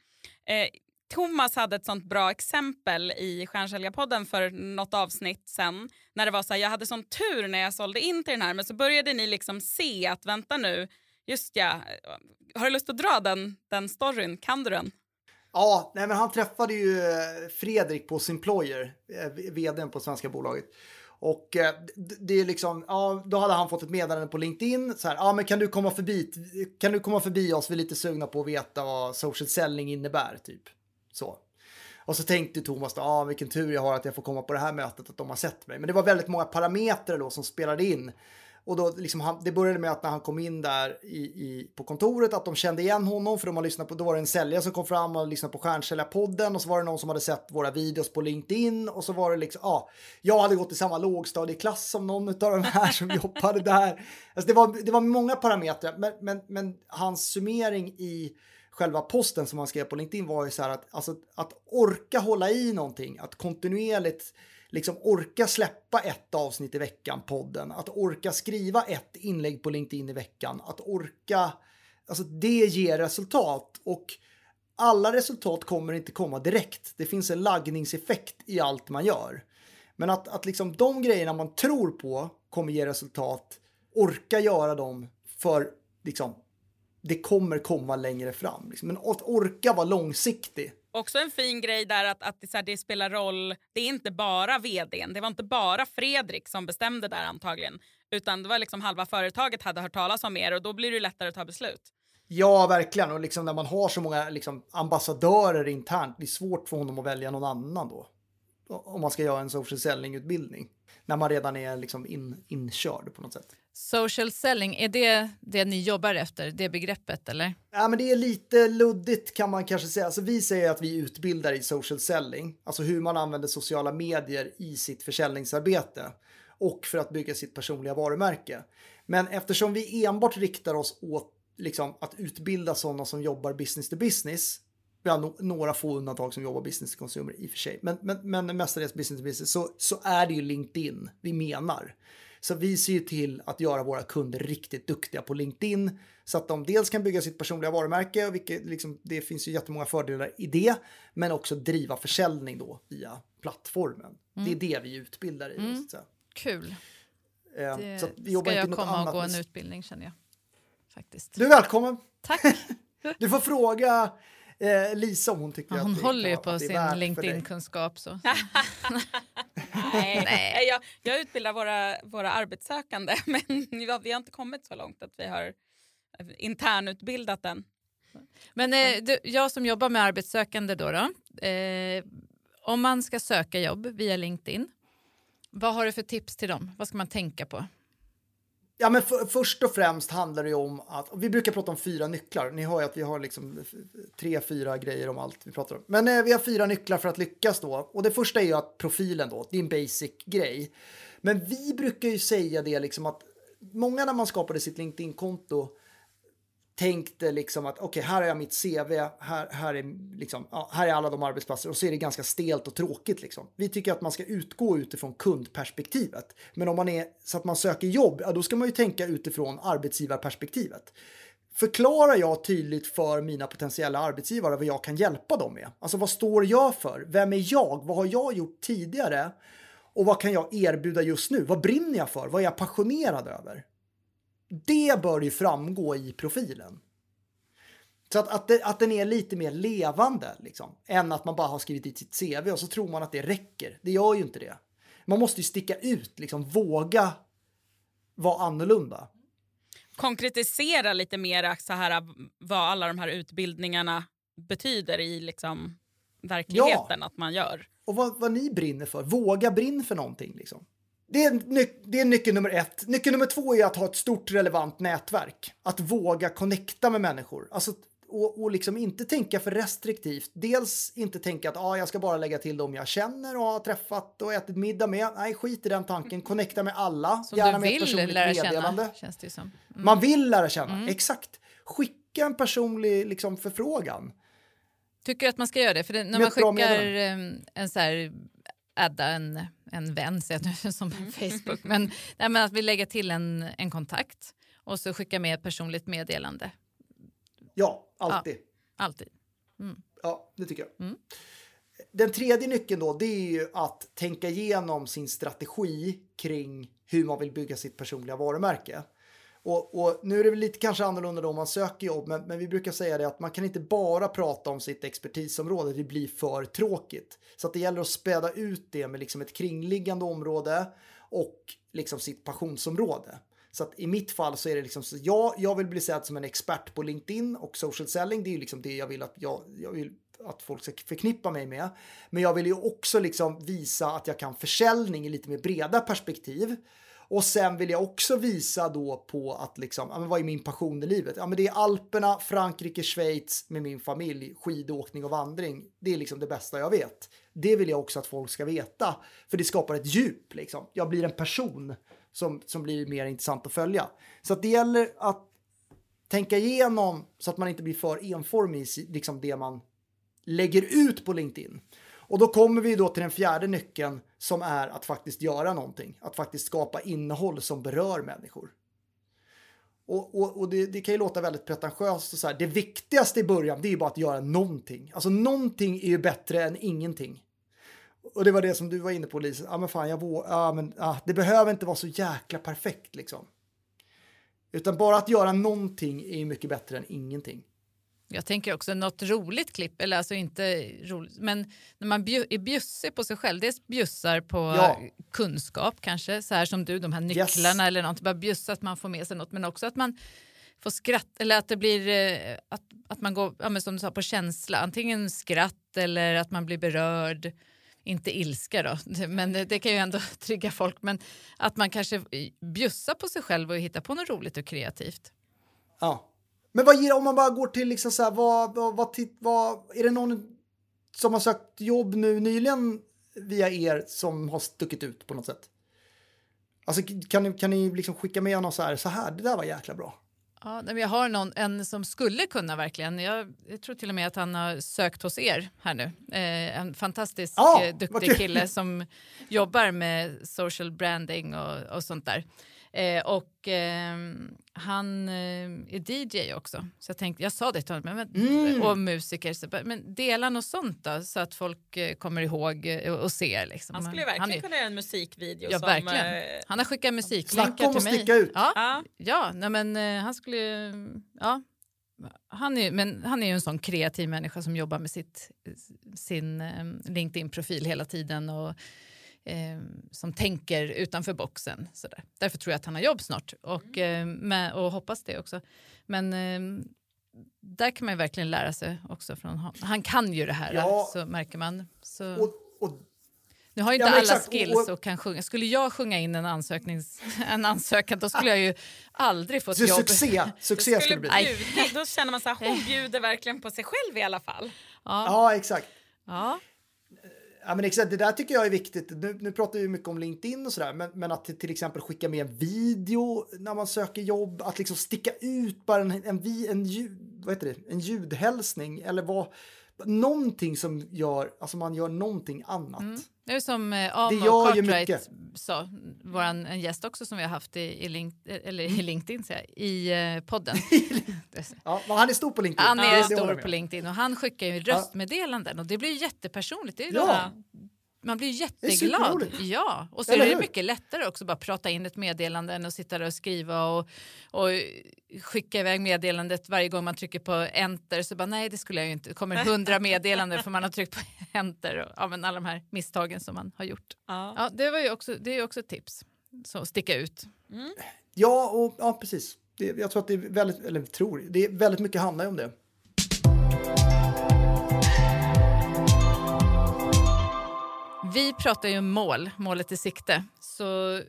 Eh, Thomas hade ett sånt bra exempel i Stjärnsäljarpodden för något avsnitt sen. När det var så här, jag hade sån tur när jag sålde in till den här men så började ni liksom se att vänta nu, just ja, har du lust att dra den, den storyn? Kan du den? Ja, nej, men han träffade ju eh, Fredrik på Simployer, eh, vdn på svenska bolaget. Och eh, det är liksom, ja, då hade han fått ett meddelande på LinkedIn. Så här, ja, men kan du komma förbi, kan du komma förbi oss? Vi är lite sugna på att veta vad social selling innebär, typ. Så. Och så tänkte Thomas, ja, ah, vilken tur jag har att jag får komma på det här mötet, att de har sett mig. Men det var väldigt många parametrar då som spelade in. Och då liksom han, det började med att när han kom in där i, i, på kontoret att de kände igen honom för de har lyssnat på, då var det en säljare som kom fram och lyssnade på Stjärnsäljarpodden och så var det någon som hade sett våra videos på LinkedIn och så var det liksom, ja, jag hade gått i samma lågstadieklass som någon av de här som [laughs] jobbade där. Alltså det, var, det var många parametrar, men, men, men hans summering i själva posten som han skrev på LinkedIn var ju så här att, alltså, att orka hålla i någonting, att kontinuerligt liksom orka släppa ett avsnitt i veckan, podden, att orka skriva ett inlägg på LinkedIn i veckan, att orka, alltså det ger resultat och alla resultat kommer inte komma direkt. Det finns en laggningseffekt i allt man gör. Men att, att liksom de grejerna man tror på kommer ge resultat, orka göra dem för liksom, det kommer komma längre fram. Liksom. Men att orka vara långsiktig Också en fin grej där att, att det, så här, det spelar roll. Det är inte bara vdn. Det var inte bara Fredrik som bestämde där antagligen. Utan det var liksom halva företaget hade hört talas om er och då blir det lättare att ta beslut. Ja, verkligen. Och liksom när man har så många liksom, ambassadörer internt, det är svårt för honom att välja någon annan då. Om man ska göra en social selling-utbildning. När man redan är liksom in, inkörd på något sätt. Social selling, är det det ni jobbar efter, det begreppet eller? Ja, men det är lite luddigt kan man kanske säga. Alltså, vi säger att vi utbildar i social selling, alltså hur man använder sociala medier i sitt försäljningsarbete och för att bygga sitt personliga varumärke. Men eftersom vi enbart riktar oss åt liksom, att utbilda sådana som jobbar business to business vi har no några få undantag som jobbar business to consumer i och för sig, men, men, men mestadels business to business, så, så är det ju LinkedIn vi menar. Så vi ser ju till att göra våra kunder riktigt duktiga på LinkedIn så att de dels kan bygga sitt personliga varumärke, vilket liksom, det finns ju jättemånga fördelar i det, men också driva försäljning då via plattformen. Mm. Det är det vi utbildar i. Mm. Så Kul. Eh, det så vi jobbar ska jag komma och gå en utbildning känner jag. Faktiskt. Du är välkommen. Tack. [laughs] du får fråga eh, Lisa om hon tycker ja, hon att håller ju på sin LinkedIn-kunskap. så. [laughs] Nej, [laughs] Nej. Jag, jag utbildar våra, våra arbetssökande [laughs] men vi har, vi har inte kommit så långt att vi har internutbildat den. Men eh, du, jag som jobbar med arbetssökande då, då eh, om man ska söka jobb via LinkedIn, vad har du för tips till dem? Vad ska man tänka på? Ja, men för, först och främst handlar det om att vi brukar prata om fyra nycklar. Ni hör ju att vi har liksom tre, fyra grejer om allt vi pratar om. Men eh, vi har fyra nycklar för att lyckas då. Och det första är ju att profilen då, det är en basic grej. Men vi brukar ju säga det liksom att många när man skapade sitt LinkedIn-konto tänkte liksom att okej, okay, här har jag mitt CV, här, här, är liksom, ja, här är alla de arbetsplatser och så är det ganska stelt och tråkigt. Liksom. Vi tycker att man ska utgå utifrån kundperspektivet. Men om man är så att man söker jobb, ja, då ska man ju tänka utifrån arbetsgivarperspektivet. Förklarar jag tydligt för mina potentiella arbetsgivare vad jag kan hjälpa dem med? Alltså vad står jag för? Vem är jag? Vad har jag gjort tidigare? Och vad kan jag erbjuda just nu? Vad brinner jag för? Vad är jag passionerad över? Det bör ju framgå i profilen. Så att, att, det, att den är lite mer levande liksom, än att man bara har skrivit i sitt CV och så tror man att det räcker. Det gör ju inte det. Man måste ju sticka ut, liksom, våga vara annorlunda. Konkretisera lite mer så här, vad alla de här utbildningarna betyder i liksom, verkligheten ja. att man gör. Och vad, vad ni brinner för. Våga brinna för någonting. Liksom. Det är, det är nyckel nummer ett. Nyckel nummer två är att ha ett stort relevant nätverk. Att våga connecta med människor. Alltså, och, och liksom inte tänka för restriktivt. Dels inte tänka att ah, jag ska bara lägga till dem jag känner och har träffat och ätit middag med. Nej, skit i den tanken. Connecta med alla. Som gärna du vill med ett lära meddelande. känna, känns det som. Mm. Man vill lära känna, mm. exakt. Skicka en personlig liksom, förfrågan. Tycker du att man ska göra det? För det, när man skickar en så här adda en, en vän, [laughs] som mm. Facebook, men, nej, men att vi lägger till en, en kontakt och så skicka med ett personligt meddelande. Ja, alltid. Ja, alltid. Ja, det tycker jag. Mm. Den tredje nyckeln då, det är ju att tänka igenom sin strategi kring hur man vill bygga sitt personliga varumärke. Och, och nu är det väl lite kanske annorlunda då om man söker jobb, men, men vi brukar säga det att man kan inte bara prata om sitt expertisområde, det blir för tråkigt. Så att det gäller att späda ut det med liksom ett kringliggande område och liksom sitt passionsområde. Så att i mitt fall så är det liksom så, jag, jag vill bli sedd som en expert på LinkedIn och social selling. Det är ju liksom det jag vill att jag, jag vill att folk ska förknippa mig med. Men jag vill ju också liksom visa att jag kan försäljning i lite mer breda perspektiv. Och sen vill jag också visa då på att liksom, ja, men vad är min passion i livet? Ja, men det är Alperna, Frankrike, Schweiz med min familj, skidåkning och vandring. Det är liksom det bästa jag vet. Det vill jag också att folk ska veta, för det skapar ett djup. Liksom. Jag blir en person som, som blir mer intressant att följa. Så att det gäller att tänka igenom så att man inte blir för enformig i liksom det man lägger ut på LinkedIn. Och då kommer vi då till den fjärde nyckeln som är att faktiskt göra någonting. Att faktiskt skapa innehåll som berör människor. Och, och, och det, det, kan ju låta väldigt pretentiöst och så här. Det viktigaste i början det är ju bara att göra någonting. Alltså någonting är ju bättre än ingenting. Och det var det som du var inne på Lisa. Ja men fan, jag vågar, ja, men, ja, det behöver inte vara så jäkla perfekt liksom. Utan bara att göra någonting är ju mycket bättre än ingenting. Jag tänker också något roligt klipp, eller alltså inte roligt, men när man bju är bjussig på sig själv, dels bjussar på Ja. kunskap kanske, så här som du, de här nycklarna Yes. eller något, bara bjussa att man får med sig något, men också att man får skratt, eller att det blir, eh, att, att man går, ja, som du sa, på känsla, antingen skratt eller att man blir berörd, inte ilska då, [laughs] men det, det kan ju ändå [laughs] trigga folk, men att man kanske bjussar på sig själv och hittar på något roligt och kreativt. Ja. Men vad ger, om man bara går till liksom så här, vad, vad, vad, vad, är det någon som har sökt jobb nu nyligen via er som har stuckit ut på något sätt? Alltså kan ni, kan ni liksom skicka med någon så här, så här, det där var jäkla bra. Ja, men jag har någon, en som skulle kunna verkligen. Jag, jag tror till och med att han har sökt hos er här nu. Eh, en fantastisk Ja, eh, duktig kille som jobbar med social branding och, och sånt där. Eh, och eh, han eh, är DJ också. Så jag tänkte, jag sa det till honom, men, Mm. och musiker. Så, men dela något sånt då så att folk eh, kommer ihåg eh, och ser. Liksom. Han skulle verkligen är- kunna göra en musikvideo Ja, som... verkligen. eh, Han har skickat Snacka musiklänkar om till att mig. sticka ut. Ja, Ja, Ja, nej men eh, han skulle ja. Han är, men han är ju en sån kreativ människa som jobbar med sitt, sin LinkedIn-profil hela tiden och eh, som tänker utanför boxen. Sådär. Därför tror jag att han har jobb snart och, eh, med, och hoppas det också. Men eh, där kan man ju verkligen lära sig också från honom. Han kan ju det här, Ja. så märker man. Så, Och, och, nu har ju Ja, inte men alla exakt. Och- skills och- och, kan sjunga. Skulle jag sjunga in en, ansöknings, [laughs] en ansökan då skulle jag ju aldrig fått så jobb. succé, [laughs] succé skulle skulle det bli. Bjuda, då känner man så här, hon [laughs] bjuder verkligen på sig själv i alla fall. Ja. Ja, exakt. Ja. Ja, men exakt. Det där tycker jag är viktigt. Nu, nu pratar vi mycket om LinkedIn och sådär, men, men att till exempel skicka med en video när man söker jobb, att liksom sticka ut bara en, en, en, ljud, vad heter det? en ljudhälsning eller vad, någonting som gör, alltså man gör någonting annat. Det är som eh, Cartwright sa, våran, en gäst också som vi har haft i, i, link, eller i LinkedIn, jag, i eh, podden. [laughs] Ja, han är stor på LinkedIn. Han är håller stor på. LinkedIn och han skickar ju röstmeddelanden och det blir jättepersonligt. Det är ju Ja. Man blir jätteglad. Ja, och så Eller är det hur? mycket lättare också bara prata in ett meddelande än att sitta där och skriva och, och skicka iväg meddelandet varje gång man trycker på enter så bara nej det skulle jag ju inte. Det kommer hundra [laughs] meddelanden för man har tryckt på enter och ja, men alla de här misstagen som man har gjort. Ja. Ja, det var ju också, det är ju också ett tips. Så sticka ut. Ja, och, ja precis. Det, jag tror att det är väldigt, eller tror, det är väldigt mycket handlar om det. Vi pratar ju om mål, målet i sikte. Så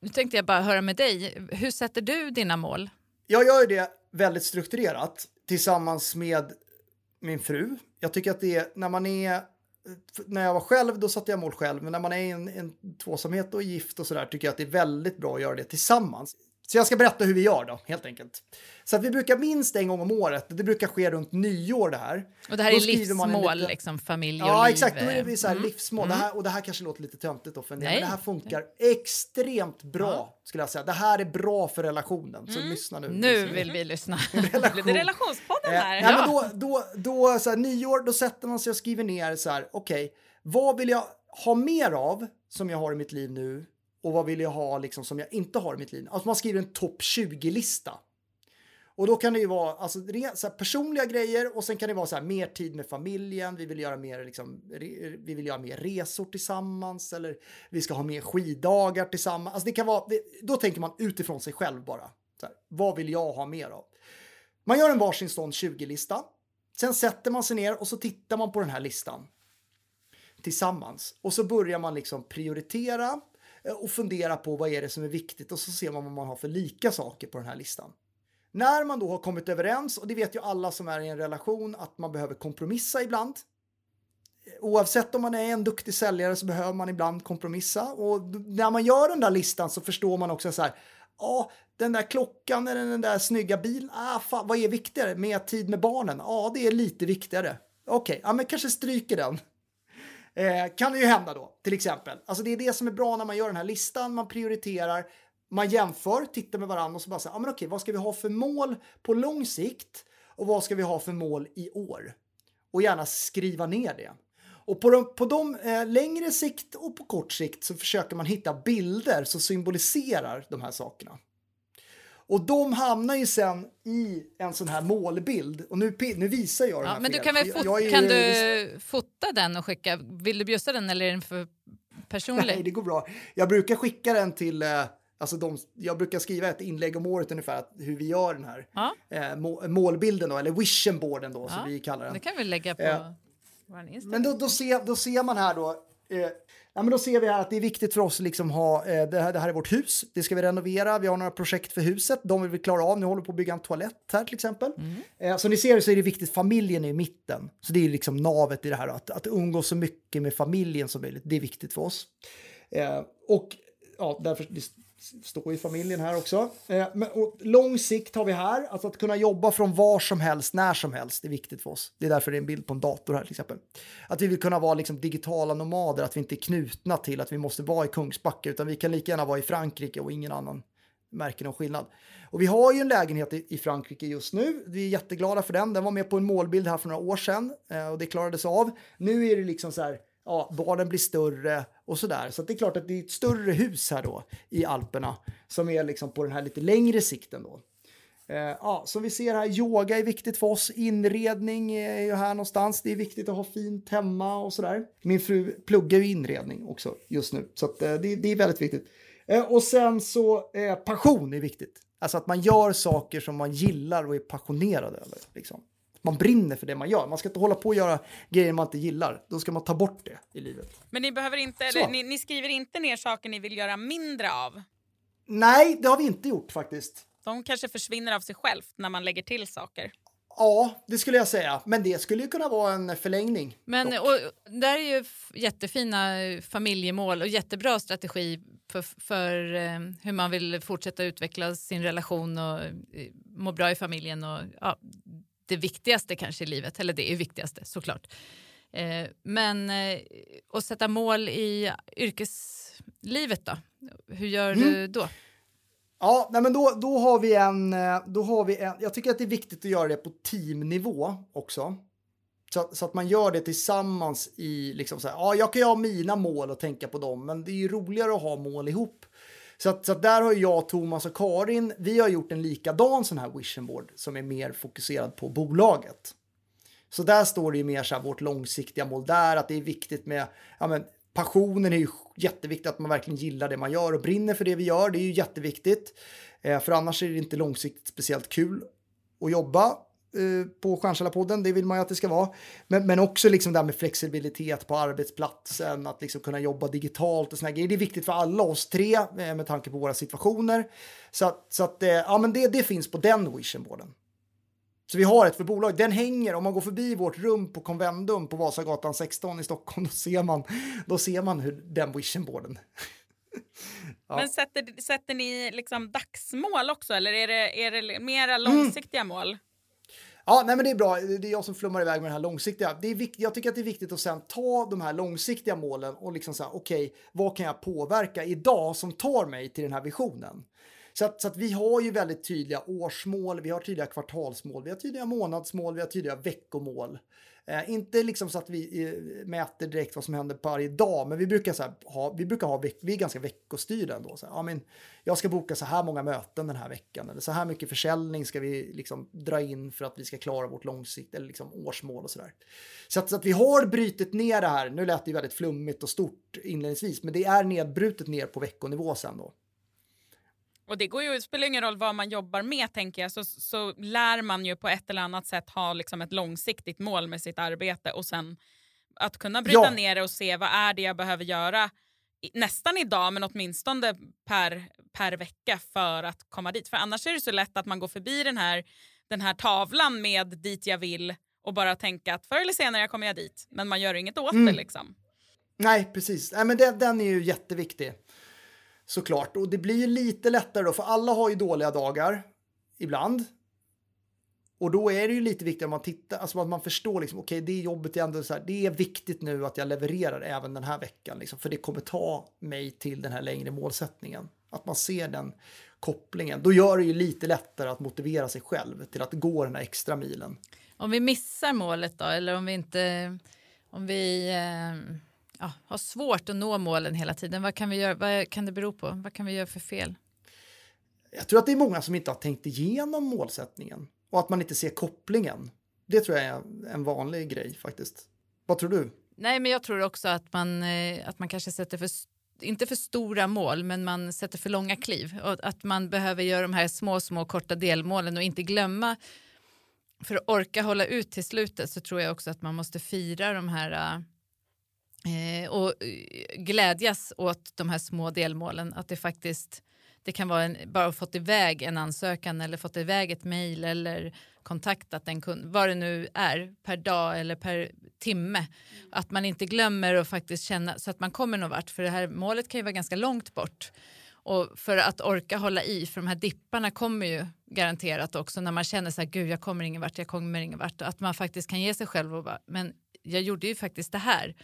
nu tänkte jag bara höra med dig. Hur sätter du dina mål? Jag gör det väldigt strukturerat tillsammans med min fru. Jag tycker att det är när man är när jag var själv då satte jag mål själv men när man är i en, en tvåsamhet och är gift och sådär tycker jag att det är väldigt bra att göra det tillsammans. Så jag ska berätta hur vi gör då, helt enkelt. Så att vi brukar minst en gång om året, det brukar ske runt nyår det här. Och det här Då är livsmål, liten- liksom familj och Ja, liv. exakt. Då är det så här Mm. livsmål. Det här, och det här kanske låter lite töntigt då för en del, men det här funkar extremt bra, skulle jag säga. Det här är bra för relationen, så lyssna nu. Nu vill vi lyssna. [laughs] Blir det relationspodden Eh, här? nej, men då, då, då så här, nyår, då sätter man sig och skriver ner så här, okej, vad vill jag ha mer av som jag har i mitt liv nu och vad vill jag ha liksom som jag inte har i mitt liv? Alltså man skriver en topp 20-lista. Och då kan det ju vara alltså, re, så här, personliga grejer och sen kan det vara så här, mer tid med familjen, vi vill göra mer, liksom, re, vi vill göra mer resor tillsammans eller vi ska ha mer skiddagar tillsammans. Alltså, det kan vara, det, då tänker man utifrån sig själv bara. Så här, vad vill jag ha mer av? Man gör en varsin sån 20-lista. Sen sätter man sig ner och så tittar man på den här listan tillsammans. Och så börjar man liksom prioritera Eh, och fundera på vad är det som är viktigt och så ser man vad man har för lika saker på den här listan. När man då har kommit överens, och det vet ju alla som är i en relation, att man behöver kompromissa ibland. Eh, oavsett om man är en duktig säljare så behöver man ibland kompromissa. Och när man gör den där listan så förstår man också så här, ja, den där klockan eller den där snygga bilen, ah, fan, vad är viktigare? Mer tid med barnen? Ja, det är lite viktigare. Okej, ja, men kanske stryker den. Eh, kan det ju hända då, till exempel. Alltså det är det som är bra när man gör den här listan, man prioriterar, man jämför, tittar med varandra och så bara säger, ja men okej, vad ska vi ha för mål på lång sikt och vad ska vi ha för mål i år? Och gärna skriva ner det. Och på de, på de eh, längre sikt och på kort sikt så försöker man hitta bilder som symboliserar de här sakerna. Och de hamnar ju sen i en sån här målbild. Och nu, nu visar jag den Ja, men du kan väl fot- är kan du fota den och skicka? Vill du bjussa den eller är den för personlig? Nej, det går bra. Jag brukar skicka den till, eh, alltså de, jag brukar skriva ett inlägg om året ungefär, hur vi gör den här Ja. eh, må, målbilden då, eller vision boarden då, Ja, som vi kallar den. Det kan vi lägga på Ja. vår Insta. Men då, då, ser, då ser man här då, eh, ja, men då ser vi här att det är viktigt för oss att liksom ha, eh, det, här, det här är vårt hus, det ska vi renovera, vi har några projekt för huset, de vill vi klara av, nu håller vi på att bygga en toalett här till exempel. Eh, som ni ser så är det viktigt, familjen är i mitten, så det är liksom navet i det här, att, att umgås så mycket med familjen som möjligt, det är viktigt för oss. Eh, och ja, därför står i familjen här också. Eh, men, och lång sikt har vi här, alltså att kunna jobba från var som helst, när som helst, det är viktigt för oss. Det är därför det är en bild på en dator här till exempel. Att vi vill kunna vara liksom digitala nomader, att vi inte är knutna till att vi måste vara i Kungsbacka, utan vi kan lika gärna vara i Frankrike och ingen annan märker någon skillnad. Och vi har ju en lägenhet i, i Frankrike just nu. Vi är jätteglada för den. Den var med på en målbild här för några år sedan eh, och det klarades av. Nu är det liksom så här, ja, barnen blir större och så där. Så att det är klart att det är ett större hus här då i Alperna som är liksom på den här lite längre sikten då. Eh, ja, som vi ser här, yoga är viktigt för oss. Inredning är ju här någonstans. Det är viktigt att ha fint hemma och sådär. Min fru pluggar ju inredning också just nu, så att, eh, det, det är väldigt viktigt. Eh, och sen så, eh, passion är viktigt. Alltså att man gör saker som man gillar och är passionerad över. Liksom. Man brinner för det man gör. Man ska inte hålla på och göra grejer man inte gillar. Då ska man ta bort det i livet. Men ni, behöver inte, eller, ni, ni skriver inte ner saker ni vill göra mindre av. Nej, det har vi inte gjort faktiskt. De kanske försvinner av sig självt när man lägger till saker. Ja, det skulle jag säga. Men det skulle ju kunna vara en förlängning. Men dock. och, där är ju jättefina familjemål och jättebra strategi för, för eh, hur man vill fortsätta utveckla sin relation och eh, må bra i familjen och ja, det viktigaste kanske i livet, eller det är viktigaste såklart. Eh, men eh, att sätta mål i yrkeslivet då? Hur gör Mm. du då? Ja, nej men då, då har vi en, eh, då har vi en, jag tycker att det är viktigt att göra det på teamnivå också. Så, så att man gör det tillsammans i, liksom så här, ja jag kan ju ha mina mål och tänka på dem, men det är ju roligare att ha mål ihop. Så, att, så att där har jag, Thomas och Karin, vi har gjort en likadan sån här vision board som är mer fokuserad på bolaget. Så där står det ju mer så här, vårt långsiktiga mål där, att det är viktigt med, ja men passionen är ju jätteviktigt, att man verkligen gillar det man gör och brinner för det vi gör, det är ju jätteviktigt. Eh, för annars är det inte långsiktigt speciellt kul att jobba Eh, på Stjärnkällarpodden, det vill man ju att det ska vara. Men, men också liksom det här med flexibilitet på arbetsplatsen, att liksom kunna jobba digitalt och såna grejer. Det är viktigt för alla oss tre eh, med tanke på våra situationer. Så att, så att eh, ja, men det, det finns på den visionboarden. Så vi har ett för bolag. Den hänger, om man går förbi vårt rum på Convendum på Vasagatan 16 i Stockholm, då ser man, då ser man hur den visionboarden [laughs] Ja. Men sätter, sätter ni liksom dagsmål också eller är det, är det mera långsiktiga mm. mål? Ja, nej, men det är bra. Det är jag som flummar iväg med det här långsiktiga. Det är vikt, jag tycker att det är viktigt att sen ta de här långsiktiga målen och liksom säga okej, okay, vad kan jag påverka idag som tar mig till den här visionen? Så att, så att vi har ju väldigt tydliga årsmål, vi har tydliga kvartalsmål, vi har tydliga månadsmål, vi har tydliga veckomål. Eh, inte liksom så att vi eh, mäter direkt vad som händer på varje dag, men vi brukar, så ha, vi brukar ha, vi är ganska veckostyrda ändå. Så här, ja, men jag ska boka så här många möten den här veckan, eller så här mycket försäljning ska vi liksom dra in för att vi ska klara vårt långsikt eller liksom årsmål och sådär. Så att, så att vi har brutit ner det här, nu lät det ju väldigt flummigt och stort inledningsvis, men det är nedbrutet ner på veckonivå sen då. Och det går ju, spelar ingen roll vad man jobbar med tänker jag, så, så lär man ju på ett eller annat sätt ha liksom ett långsiktigt mål med sitt arbete och sen att kunna bryta ja. ner det och se vad är det jag behöver göra nästan idag men åtminstone per, per vecka för att komma dit. För annars är det så lätt att man går förbi den här, den här tavlan med dit jag vill och bara tänka att förr eller senare kommer jag dit. Men man gör inget åt mm. det liksom. Nej, precis. Nej, men det, den är ju jätteviktig såklart. Och det blir lite lättare då, för alla har ju dåliga dagar ibland. Och då är det ju lite viktigt att man tittar, alltså att man förstår liksom, okej, okay, det jobbet är ändå så här, det är viktigt nu att jag levererar även den här veckan, liksom, för det kommer ta mig till den här längre målsättningen. Att man ser den kopplingen. Då gör det ju lite lättare att motivera sig själv till att gå den här extra milen. Om vi missar målet då, eller om vi inte, om vi eh ja, har svårt att nå målen hela tiden. Vad kan, vi göra, vad kan det bero på? Vad kan vi göra för fel? Jag tror att det är många som inte har tänkt igenom målsättningen och att man inte ser kopplingen. Det tror jag är en vanlig grej faktiskt. Vad tror du? Nej, men jag tror också att man, eh, att man kanske sätter för inte för stora mål, men man sätter för långa kliv. Och att man behöver göra de här små, små korta delmålen och inte glömma. För att orka hålla ut till slutet så tror jag också att man måste fira de här Eh, och eh, glädjas åt de här små delmålen. Att det faktiskt det kan vara en, bara fått iväg en ansökan eller fått iväg ett mejl eller kontaktat en kund, vad det nu är, per dag eller per timme. Att man inte glömmer och faktiskt känna så att man kommer någon vart. För det här målet kan ju vara ganska långt bort. Och för att orka hålla i, för de här dipparna kommer ju garanterat också när man känner så här, gud jag kommer ingen vart, jag kommer ingen vart. Att man faktiskt kan ge sig själv och bara, men jag gjorde ju faktiskt det här.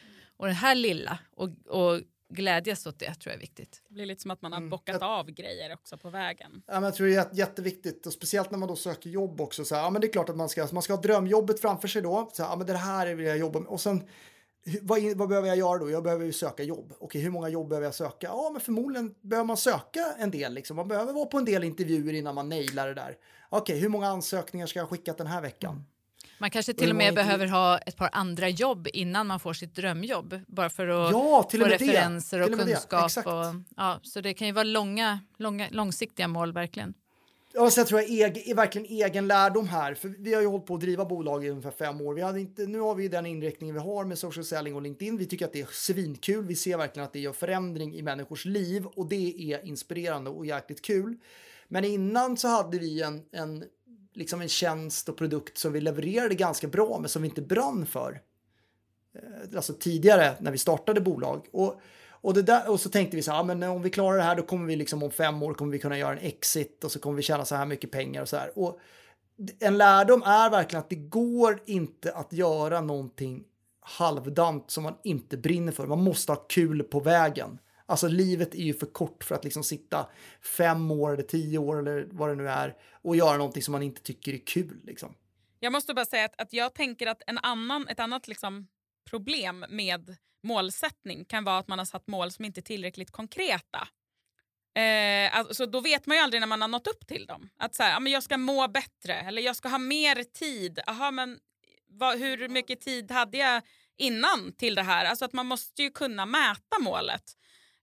Och det här lilla och, och glädjas åt det tror jag är viktigt. Det blir lite som att man har mm. bockat mm. av grejer också på vägen. Ja, men jag tror det är jätteviktigt och speciellt när man då söker jobb också. Så här, ja, men det är klart att man ska, man ska ha drömjobbet framför sig då. Så här, ja, men det här vill jag jobba med. Och sen vad, vad, behöver jag göra då? Jag behöver ju söka jobb. Okej, hur många jobb behöver jag söka? Ja, men förmodligen behöver man söka en del. Liksom. Man behöver vara på en del intervjuer innan man nailar det där. Okej, hur många ansökningar ska jag skicka den här veckan? Man kanske till och med behöver ha ett par andra jobb innan man får sitt drömjobb. Bara för att ja, få referenser och kunskap. Och, ja, så det kan ju vara långa, långa, långsiktiga mål verkligen. Ja, så jag tror jag är, är verkligen egen lärdom här. För vi har ju hållit på att driva bolag i ungefär fem år. Vi hade inte, nu har vi den inriktningen vi har med social selling och LinkedIn. Vi tycker att det är svinkul. Vi ser verkligen att det gör förändring i människors liv och det är inspirerande och jäkligt kul. Men innan så hade vi en, en liksom en tjänst och produkt som vi levererade ganska bra men som vi inte brann för. Eh, alltså tidigare när vi startade bolag. Och, och, det där, och så tänkte vi så här, ja, men om vi klarar det här då kommer vi liksom om fem år kommer vi kunna göra en exit och så kommer vi tjäna så här mycket pengar och så här. Och en lärdom är verkligen att det går inte att göra någonting halvdant som man inte brinner för. Man måste ha kul på vägen. Alltså livet är ju för kort för att liksom sitta fem år eller tio år eller vad det nu är och göra någonting som man inte tycker är kul. Liksom. Jag måste bara säga att, att jag tänker att en annan, ett annat liksom problem med målsättning kan vara att man har satt mål som inte är tillräckligt konkreta. Eh, alltså, då vet man ju aldrig när man har nått upp till dem. Att så här, ja, men jag ska må bättre eller jag ska ha mer tid. Aha, men vad, hur mycket tid hade jag innan till det här? Alltså att man måste ju kunna mäta målet.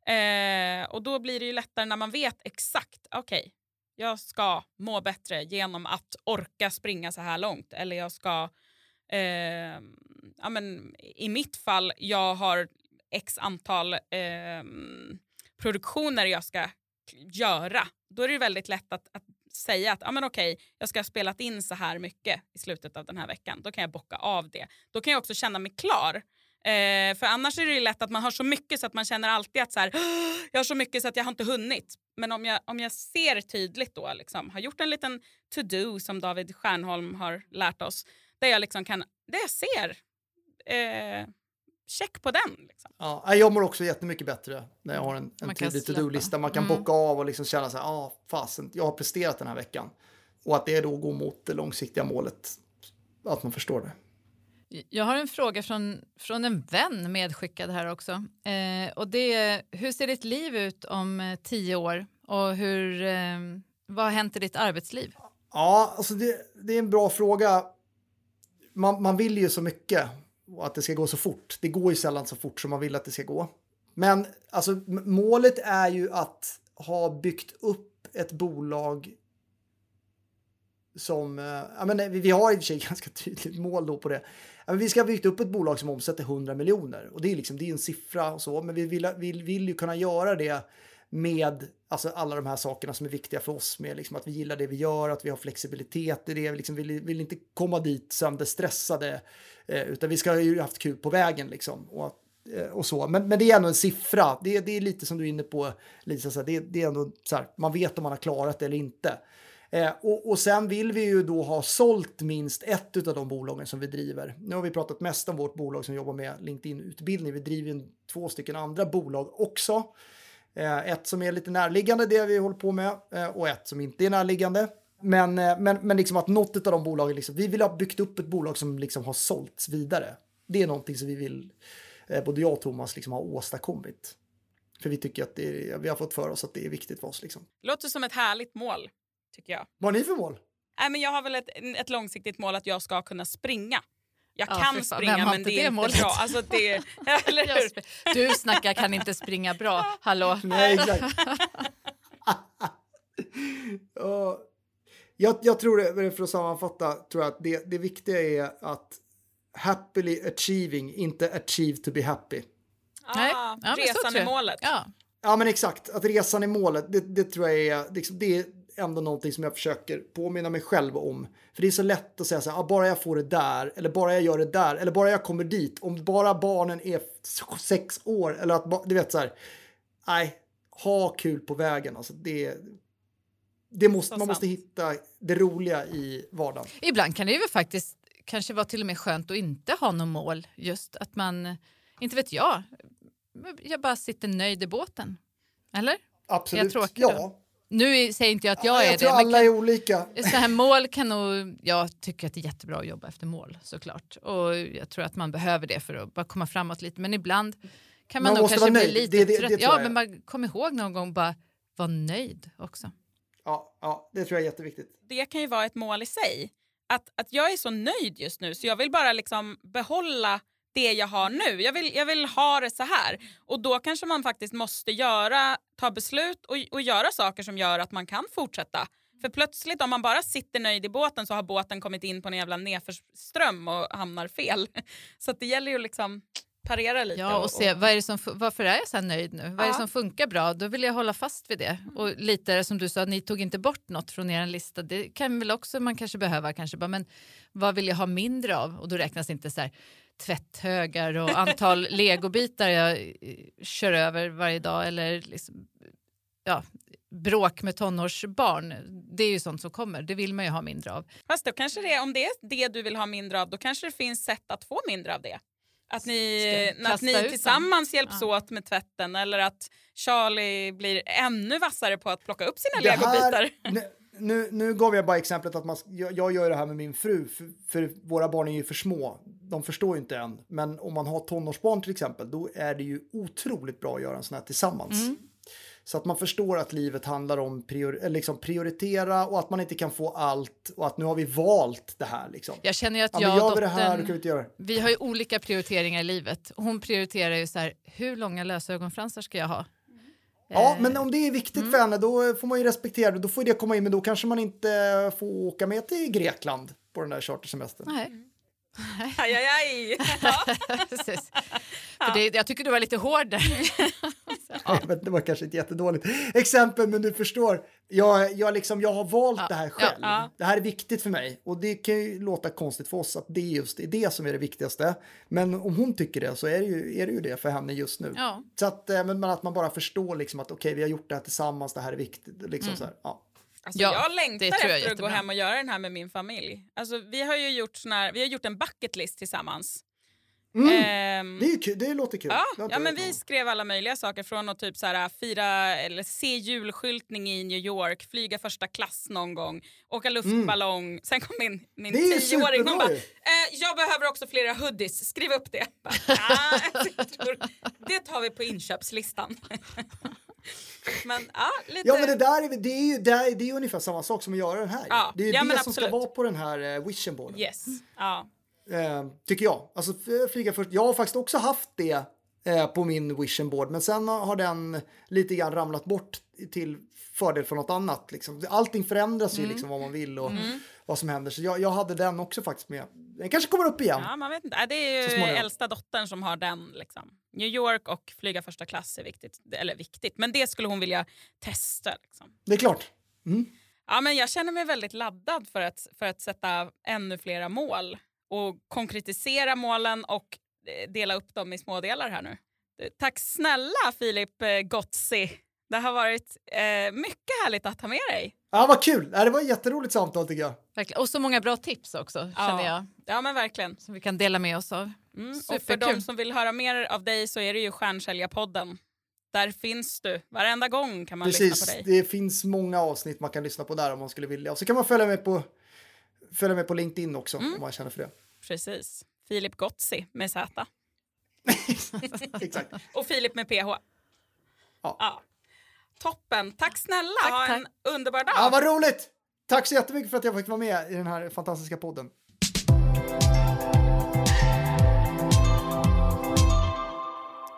Eh, och då blir det ju lättare när man vet exakt, okej, okay, jag ska må bättre genom att orka springa så här långt. Eller jag ska, eh, ja, men, i mitt fall, jag har x antal eh, produktioner jag ska göra. Då är det väldigt lätt att, att säga att ah, men okej, jag ska ha spelat in så här mycket i slutet av den här veckan. Då kan jag bocka av det. Då kan jag också känna mig klar Eh, för annars är det ju lätt att man har så mycket så att man känner alltid att så här, jag har så mycket så att jag har inte hunnit. Men om jag, om jag ser tydligt då, liksom, har gjort en liten to-do som David Stjernholm har lärt oss, där jag liksom kan, det jag ser, eh, check på den. Liksom. Ja, jag mår också jättemycket bättre när jag har en, en tydlig to-do-lista. Man kan Mm. bocka av och liksom känna så här, ah, fasen, jag har presterat den här veckan. Och att det då går mot det långsiktiga målet, att man förstår det. Jag har en fråga från, från en vän medskickad här också. Eh, och det är, hur ser ditt liv ut om eh, tio år? Och hur, eh, vad har hänt i ditt arbetsliv? Ja, alltså det, det är en bra fråga. Man, man vill ju så mycket och att det ska gå så fort. Det går ju sällan så fort som man vill att det ska gå. Men alltså, målet är ju att ha byggt upp ett bolag som, eh, ja, men vi, har i och för sig [laughs] ganska tydligt mål då på det. Ja, men vi ska ha byggt upp ett bolag som omsätter 100 miljoner och det är liksom, det är en siffra och så, men vi vill, vill, vill ju kunna göra det med alltså, alla de här sakerna som är viktiga för oss med liksom, att vi gillar det vi gör, att vi har flexibilitet i det, vi liksom vill, vill inte komma dit sönderstressade, eh, utan vi ska ha ju haft kul på vägen liksom. Och, eh, och så. Men, men det är ändå en siffra, det, det är lite som du är inne på Lisa, så här, det, det är ändå så här, man vet om man har klarat det eller inte. Eh, och, och sen vill vi ju då ha sålt minst ett av de bolagen som vi driver. Nu har vi pratat mest om vårt bolag som jobbar med LinkedIn-utbildning. Vi driver ju två stycken andra bolag också. Eh, ett som är lite närliggande, det vi håller på med, eh, och ett som inte är närliggande. Men, eh, men, men liksom att något av de bolagen, liksom, vi vill ha byggt upp ett bolag som liksom har sålts vidare. Det är någonting som vi vill, eh, både jag och Thomas, liksom ha åstadkommit. För vi tycker att det är, vi har fått för oss att det är viktigt för oss. Liksom. Låter som ett härligt mål, tycker jag. Vad har ni för mål? Nej, men jag har väl ett, ett långsiktigt mål att jag ska kunna springa. Jag Ja, kan springa vem men inte det är det inte målet? bra. Alltså det, [laughs] [laughs] eller Du snackar kan inte springa bra, [laughs] hallå? Nej, exakt. Ja, jag, jag tror det, för att sammanfatta, tror jag att det, det viktiga är att happily achieving, inte achieve to be happy. Nej, Ah, ja, men så resan är målet. Ja. Ja, men exakt. Att resan är målet, det, det tror jag är, liksom, det är ändå någonting som jag försöker påminna mig själv om. För det är så lätt att säga så här, ah, bara jag får det där, eller bara jag gör det där, eller bara jag kommer dit, om bara barnen är sex år, eller att, du vet så här, nej, ha kul på vägen. Alltså det, det måste, man måste hitta det roliga i vardagen. Ibland kan det ju faktiskt kanske vara till och med skönt att inte ha något mål. Just att man, inte vet jag, jag bara sitter nöjd i båten. Eller? Absolut. Jag är tråkig ja. då. Nu säger inte jag att jag Ja, är jag tror det. men alla kan, är olika. så här mål kan nog, jag tycker att det är jättebra att jobba efter mål såklart. Och jag tror att man behöver det för att bara komma framåt lite. Men ibland kan man, Man nog kanske bli nöjd. lite Det- det- det trött. tror ja, jag. men man kom ihåg någon gång bara vara nöjd också. Ja, ja, det tror jag är jätteviktigt. Det kan ju vara ett mål i sig. Att, att jag är så nöjd just nu så jag vill bara liksom behålla det jag har nu. Jag vill, jag vill ha det så här. Och då kanske man faktiskt måste göra, ta beslut och, och göra saker som gör att man kan fortsätta. För plötsligt om man bara sitter nöjd i båten så har båten kommit in på en jävla nedförsström och hamnar fel. [laughs] Så det gäller ju liksom parera lite. Ja, och se vad är det som, varför är jag så här nöjd nu? Vad är det Ja. som funkar bra? Då vill jag hålla fast vid det. Och lite som du sa, ni tog inte bort något från er lista. Det kan väl också man kanske behöva, kanske bara, men vad vill jag ha mindre av? Och då räknas inte så här tvätthögar och antal [laughs] legobitar jag eh, kör över varje dag eller liksom, ja, bråk med tonårsbarn. Det är ju sånt som kommer, det vill man ju ha mindre av. Fast då kanske det, om det är det du vill ha mindre av, då kanske det finns sätt att få mindre av det. Att ni, att ni tillsammans hjälps Ja. åt med tvätten eller att Charlie blir ännu vassare på att plocka upp sina Det legobitar. här, nu, nu, gav jag bara exemplet att man, jag, jag gör det här med min fru, för, för våra barn är ju för små. De förstår ju inte än. Men om man har tonårsbarn till exempel, då är det ju otroligt bra att göra en sån här tillsammans. Mm. Så att man förstår att livet handlar om prior, eller liksom prioritera och att man inte kan få allt och att nu har vi valt det här. Liksom. Jag känner ju att Ja, jag och det här, dottern... kan vi inte göra. Vi har ju olika prioriteringar i livet. Hon prioriterar ju så här, hur långa lösögonfransar ska jag ha? Ja, Eh, men om det är viktigt Mm. för henne då får man ju respektera det. Då får det komma in, men då kanske man inte får åka med till Grekland på den där chartersemestern. Nej, Aj, aj, aj. [laughs] Ja. precis. För det, jag tycker du var lite hård där. [laughs] Jag vet, det var kanske ett jättedåligt exempel, men du förstår. Jag, jag, liksom, jag har valt Ja, det här ja, själv. ja. Det här är viktigt för mig. Och det kan ju låta konstigt för oss att det är just det, är det som är det viktigaste. Men om hon tycker det så är det ju, är det, ju det för henne just nu. Ja. Så att, eh, men men att man bara förstår liksom att okej, vi har gjort det här tillsammans, det här är viktigt. Mm. Liksom så här, ja. Alltså Ja, jag längtar tror jag efter att gå hem och göra den här med min familj. Alltså, vi har ju gjort, sån här, vi har gjort en bucket list tillsammans. Mm. Ehm, Det, är kul, det låter kul. Ja, ja men vi skrev alla möjliga saker från att typ så här, fira eller se julskyltning i New York, flyga första klass någon gång, åka luftballong. Sen kom min, min Mm. Det är ju tioåring superbra bara eh, “jag behöver också flera hoodies, skriv upp det”. Bara, "Ah, jag tror, det tar vi på inköpslistan. [laughs] men ja, lite... Ja, men det där är, det är ju det är, det är ungefär samma sak som att göra den här. Ja, det är ju ja, det som ska absolut. vara på den här eh, vision boarden. Yes. Ja. Eh, tycker jag. Alltså flyga först. Jag har faktiskt också haft det eh, på min vision board, men sen har den lite grann ramlat bort till fördel för något annat. Liksom. Allting förändras Mm. ju liksom vad man vill och vad som händer. Så jag, jag hade den också faktiskt med. Den kanske kommer upp igen. ja, man vet inte. Det är ju äldsta dottern som har den. Liksom. New York och flyga första klass är viktigt. Eller viktigt, men det skulle hon vilja testa. Liksom. Det är klart. Ja, men jag känner mig väldigt laddad för att, för att sätta ännu flera mål och konkretisera målen och eh, dela upp dem i smådelar här nu. Tack snälla Filip eh, Gotzi. Det har varit eh, mycket härligt att ha med dig. Ja, vad kul! Ja, det var ett jätteroligt samtal tycker jag. Verkligen. Och så många bra tips också, känner jag, Ja, men verkligen. som vi kan dela med oss av. Mm. Och för de som vill höra mer av dig så är det ju Stjärnsäljarpodden. Där finns du. Varenda gång kan man lyssna Precis, på dig. det finns många avsnitt man kan lyssna på där om man skulle vilja. Och så kan man följa med på, följa med på LinkedIn också Mm. om man känner för det. Precis. Filip Gotzi med Z. [laughs] Exakt. Och Filip med PH. Ja. Toppen. Tack snälla. Tack, ha tack. en underbar dag. Ja, vad roligt! Tack så jättemycket för att jag fick vara med i den här fantastiska podden.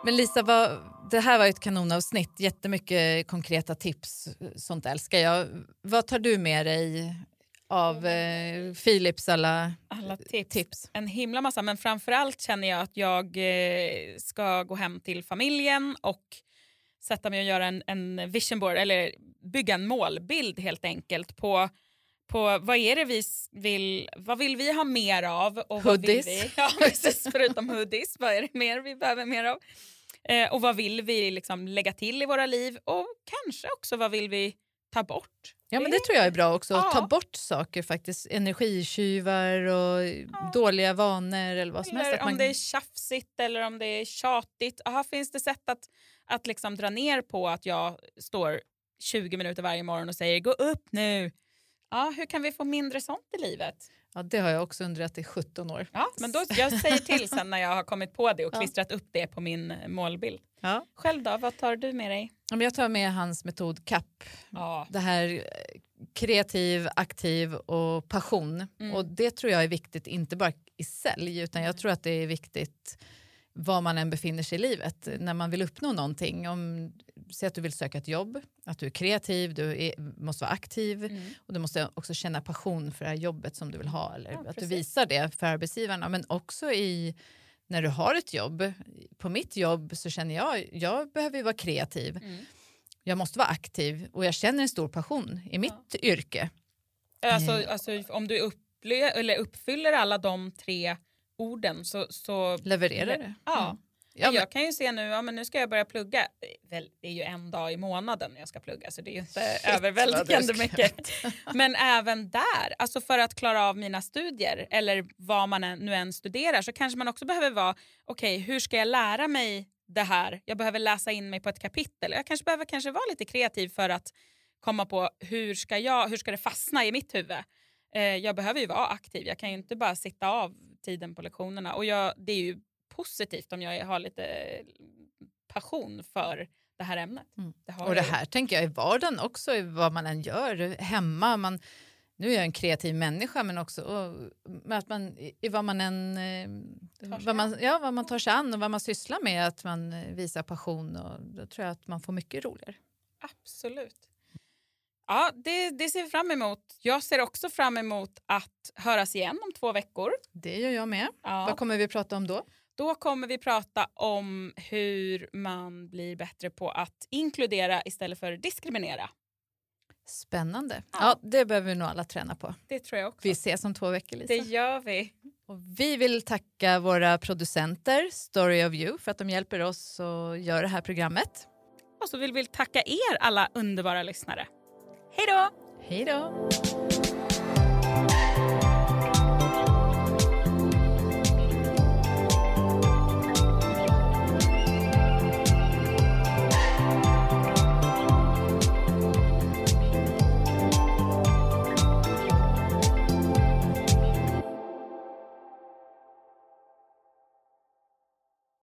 Men Lisa, vad, det här var ju ett kanonavsnitt. Jättemycket konkreta tips. Sånt älskar jag. Vad tar du med dig av eh, Philips alla Alla tips. tips? En himla massa, men framförallt känner jag att jag eh, ska gå hem till familjen och sätta mig och göra en, en vision board, eller bygga en målbild helt enkelt på på vad är det vi vill, vad vill vi ha mer av? Och vad vill Hoodies. vi, [laughs] ja, precis, förutom hoodies, vad är det mer vi behöver mer av? Eh, och vad vill vi liksom lägga till i våra liv? Och kanske också vad vill vi ta bort? Ja, men det tror jag är bra också. Ja. Ta bort saker faktiskt. Energitjuvar och dåliga vanor eller vad som helst. Eller Att om man- det är tjafsigt eller om det är tjatigt. Aha, finns det sätt att, att liksom dra ner på att jag står 20 minuter varje morgon och säger gå upp nu? Ja, hur kan vi få mindre sånt i livet? Ja, det har jag också undrat i 17 år. Ja, men då, jag säger till sen när jag har kommit på det och Ja. klistrat upp det på min målbild. Ja. Själv då, vad tar du med dig? Ja, Jag tar med hans metod CAP. Ja, Det här eh, kreativ, aktiv och passion. Mm. Och Det tror jag är viktigt, inte bara i sälj, utan jag tror att det är viktigt var man än befinner sig i livet. När man vill uppnå någonting, om, säg att du vill söka ett jobb, att du är kreativ, du är, måste vara aktiv Mm. och du måste också känna passion för det här jobbet som du vill ha. Eller Ja, att du precis. visar det för arbetsgivarna, men också i när du har ett jobb. På mitt jobb så känner jag, jag behöver ju vara kreativ. Mm. Jag måste vara aktiv och jag känner en stor passion i mitt yrke. Alltså, Mm. alltså, om du upple- eller uppfyller alla de tre orden så... så Levererar det. Ja. Mm. Ja, men, jag kan ju se nu, ja, men nu ska jag börja plugga. Det är ju en dag i månaden jag ska plugga så det är ju inte Shit, överväldigande mycket. Men även där, alltså för att klara av mina studier eller vad man nu än studerar så kanske man också behöver vara, okej hur ska jag lära mig det här? Jag behöver läsa in mig på ett kapitel. Jag kanske behöver kanske vara lite kreativ för att komma på hur ska, jag, hur ska det fastna i mitt huvud? Eh, jag behöver ju vara aktiv, jag kan ju inte bara sitta av tiden på lektionerna. Och jag, det är ju positivt om jag har lite passion för det här ämnet. Mm. Det och det jag här tänker jag i vardagen också, i vad man än gör hemma. Man, nu är jag en kreativ människa, men också och, att man, i vad man än eh, vad man, ja, vad man tar sig an och vad man sysslar med, att man eh, visar passion. Och då tror jag att man får mycket roligare. Absolut. Ja, det, det ser vi fram emot. Jag ser också fram emot att höras igen om två veckor. Det gör jag med. Ja. Vad kommer vi prata om då? Då kommer vi prata om hur man blir bättre på att inkludera istället för diskriminera. Spännande. Ja. Ja. det behöver vi nog alla träna på. Det tror jag också. Vi ses om två veckor, Lisa. Det gör vi. Och vi vill tacka våra producenter, Story of You, för att de hjälper oss att göra det här programmet. Och så vill vi tacka er alla underbara lyssnare. Hej då! Hej då!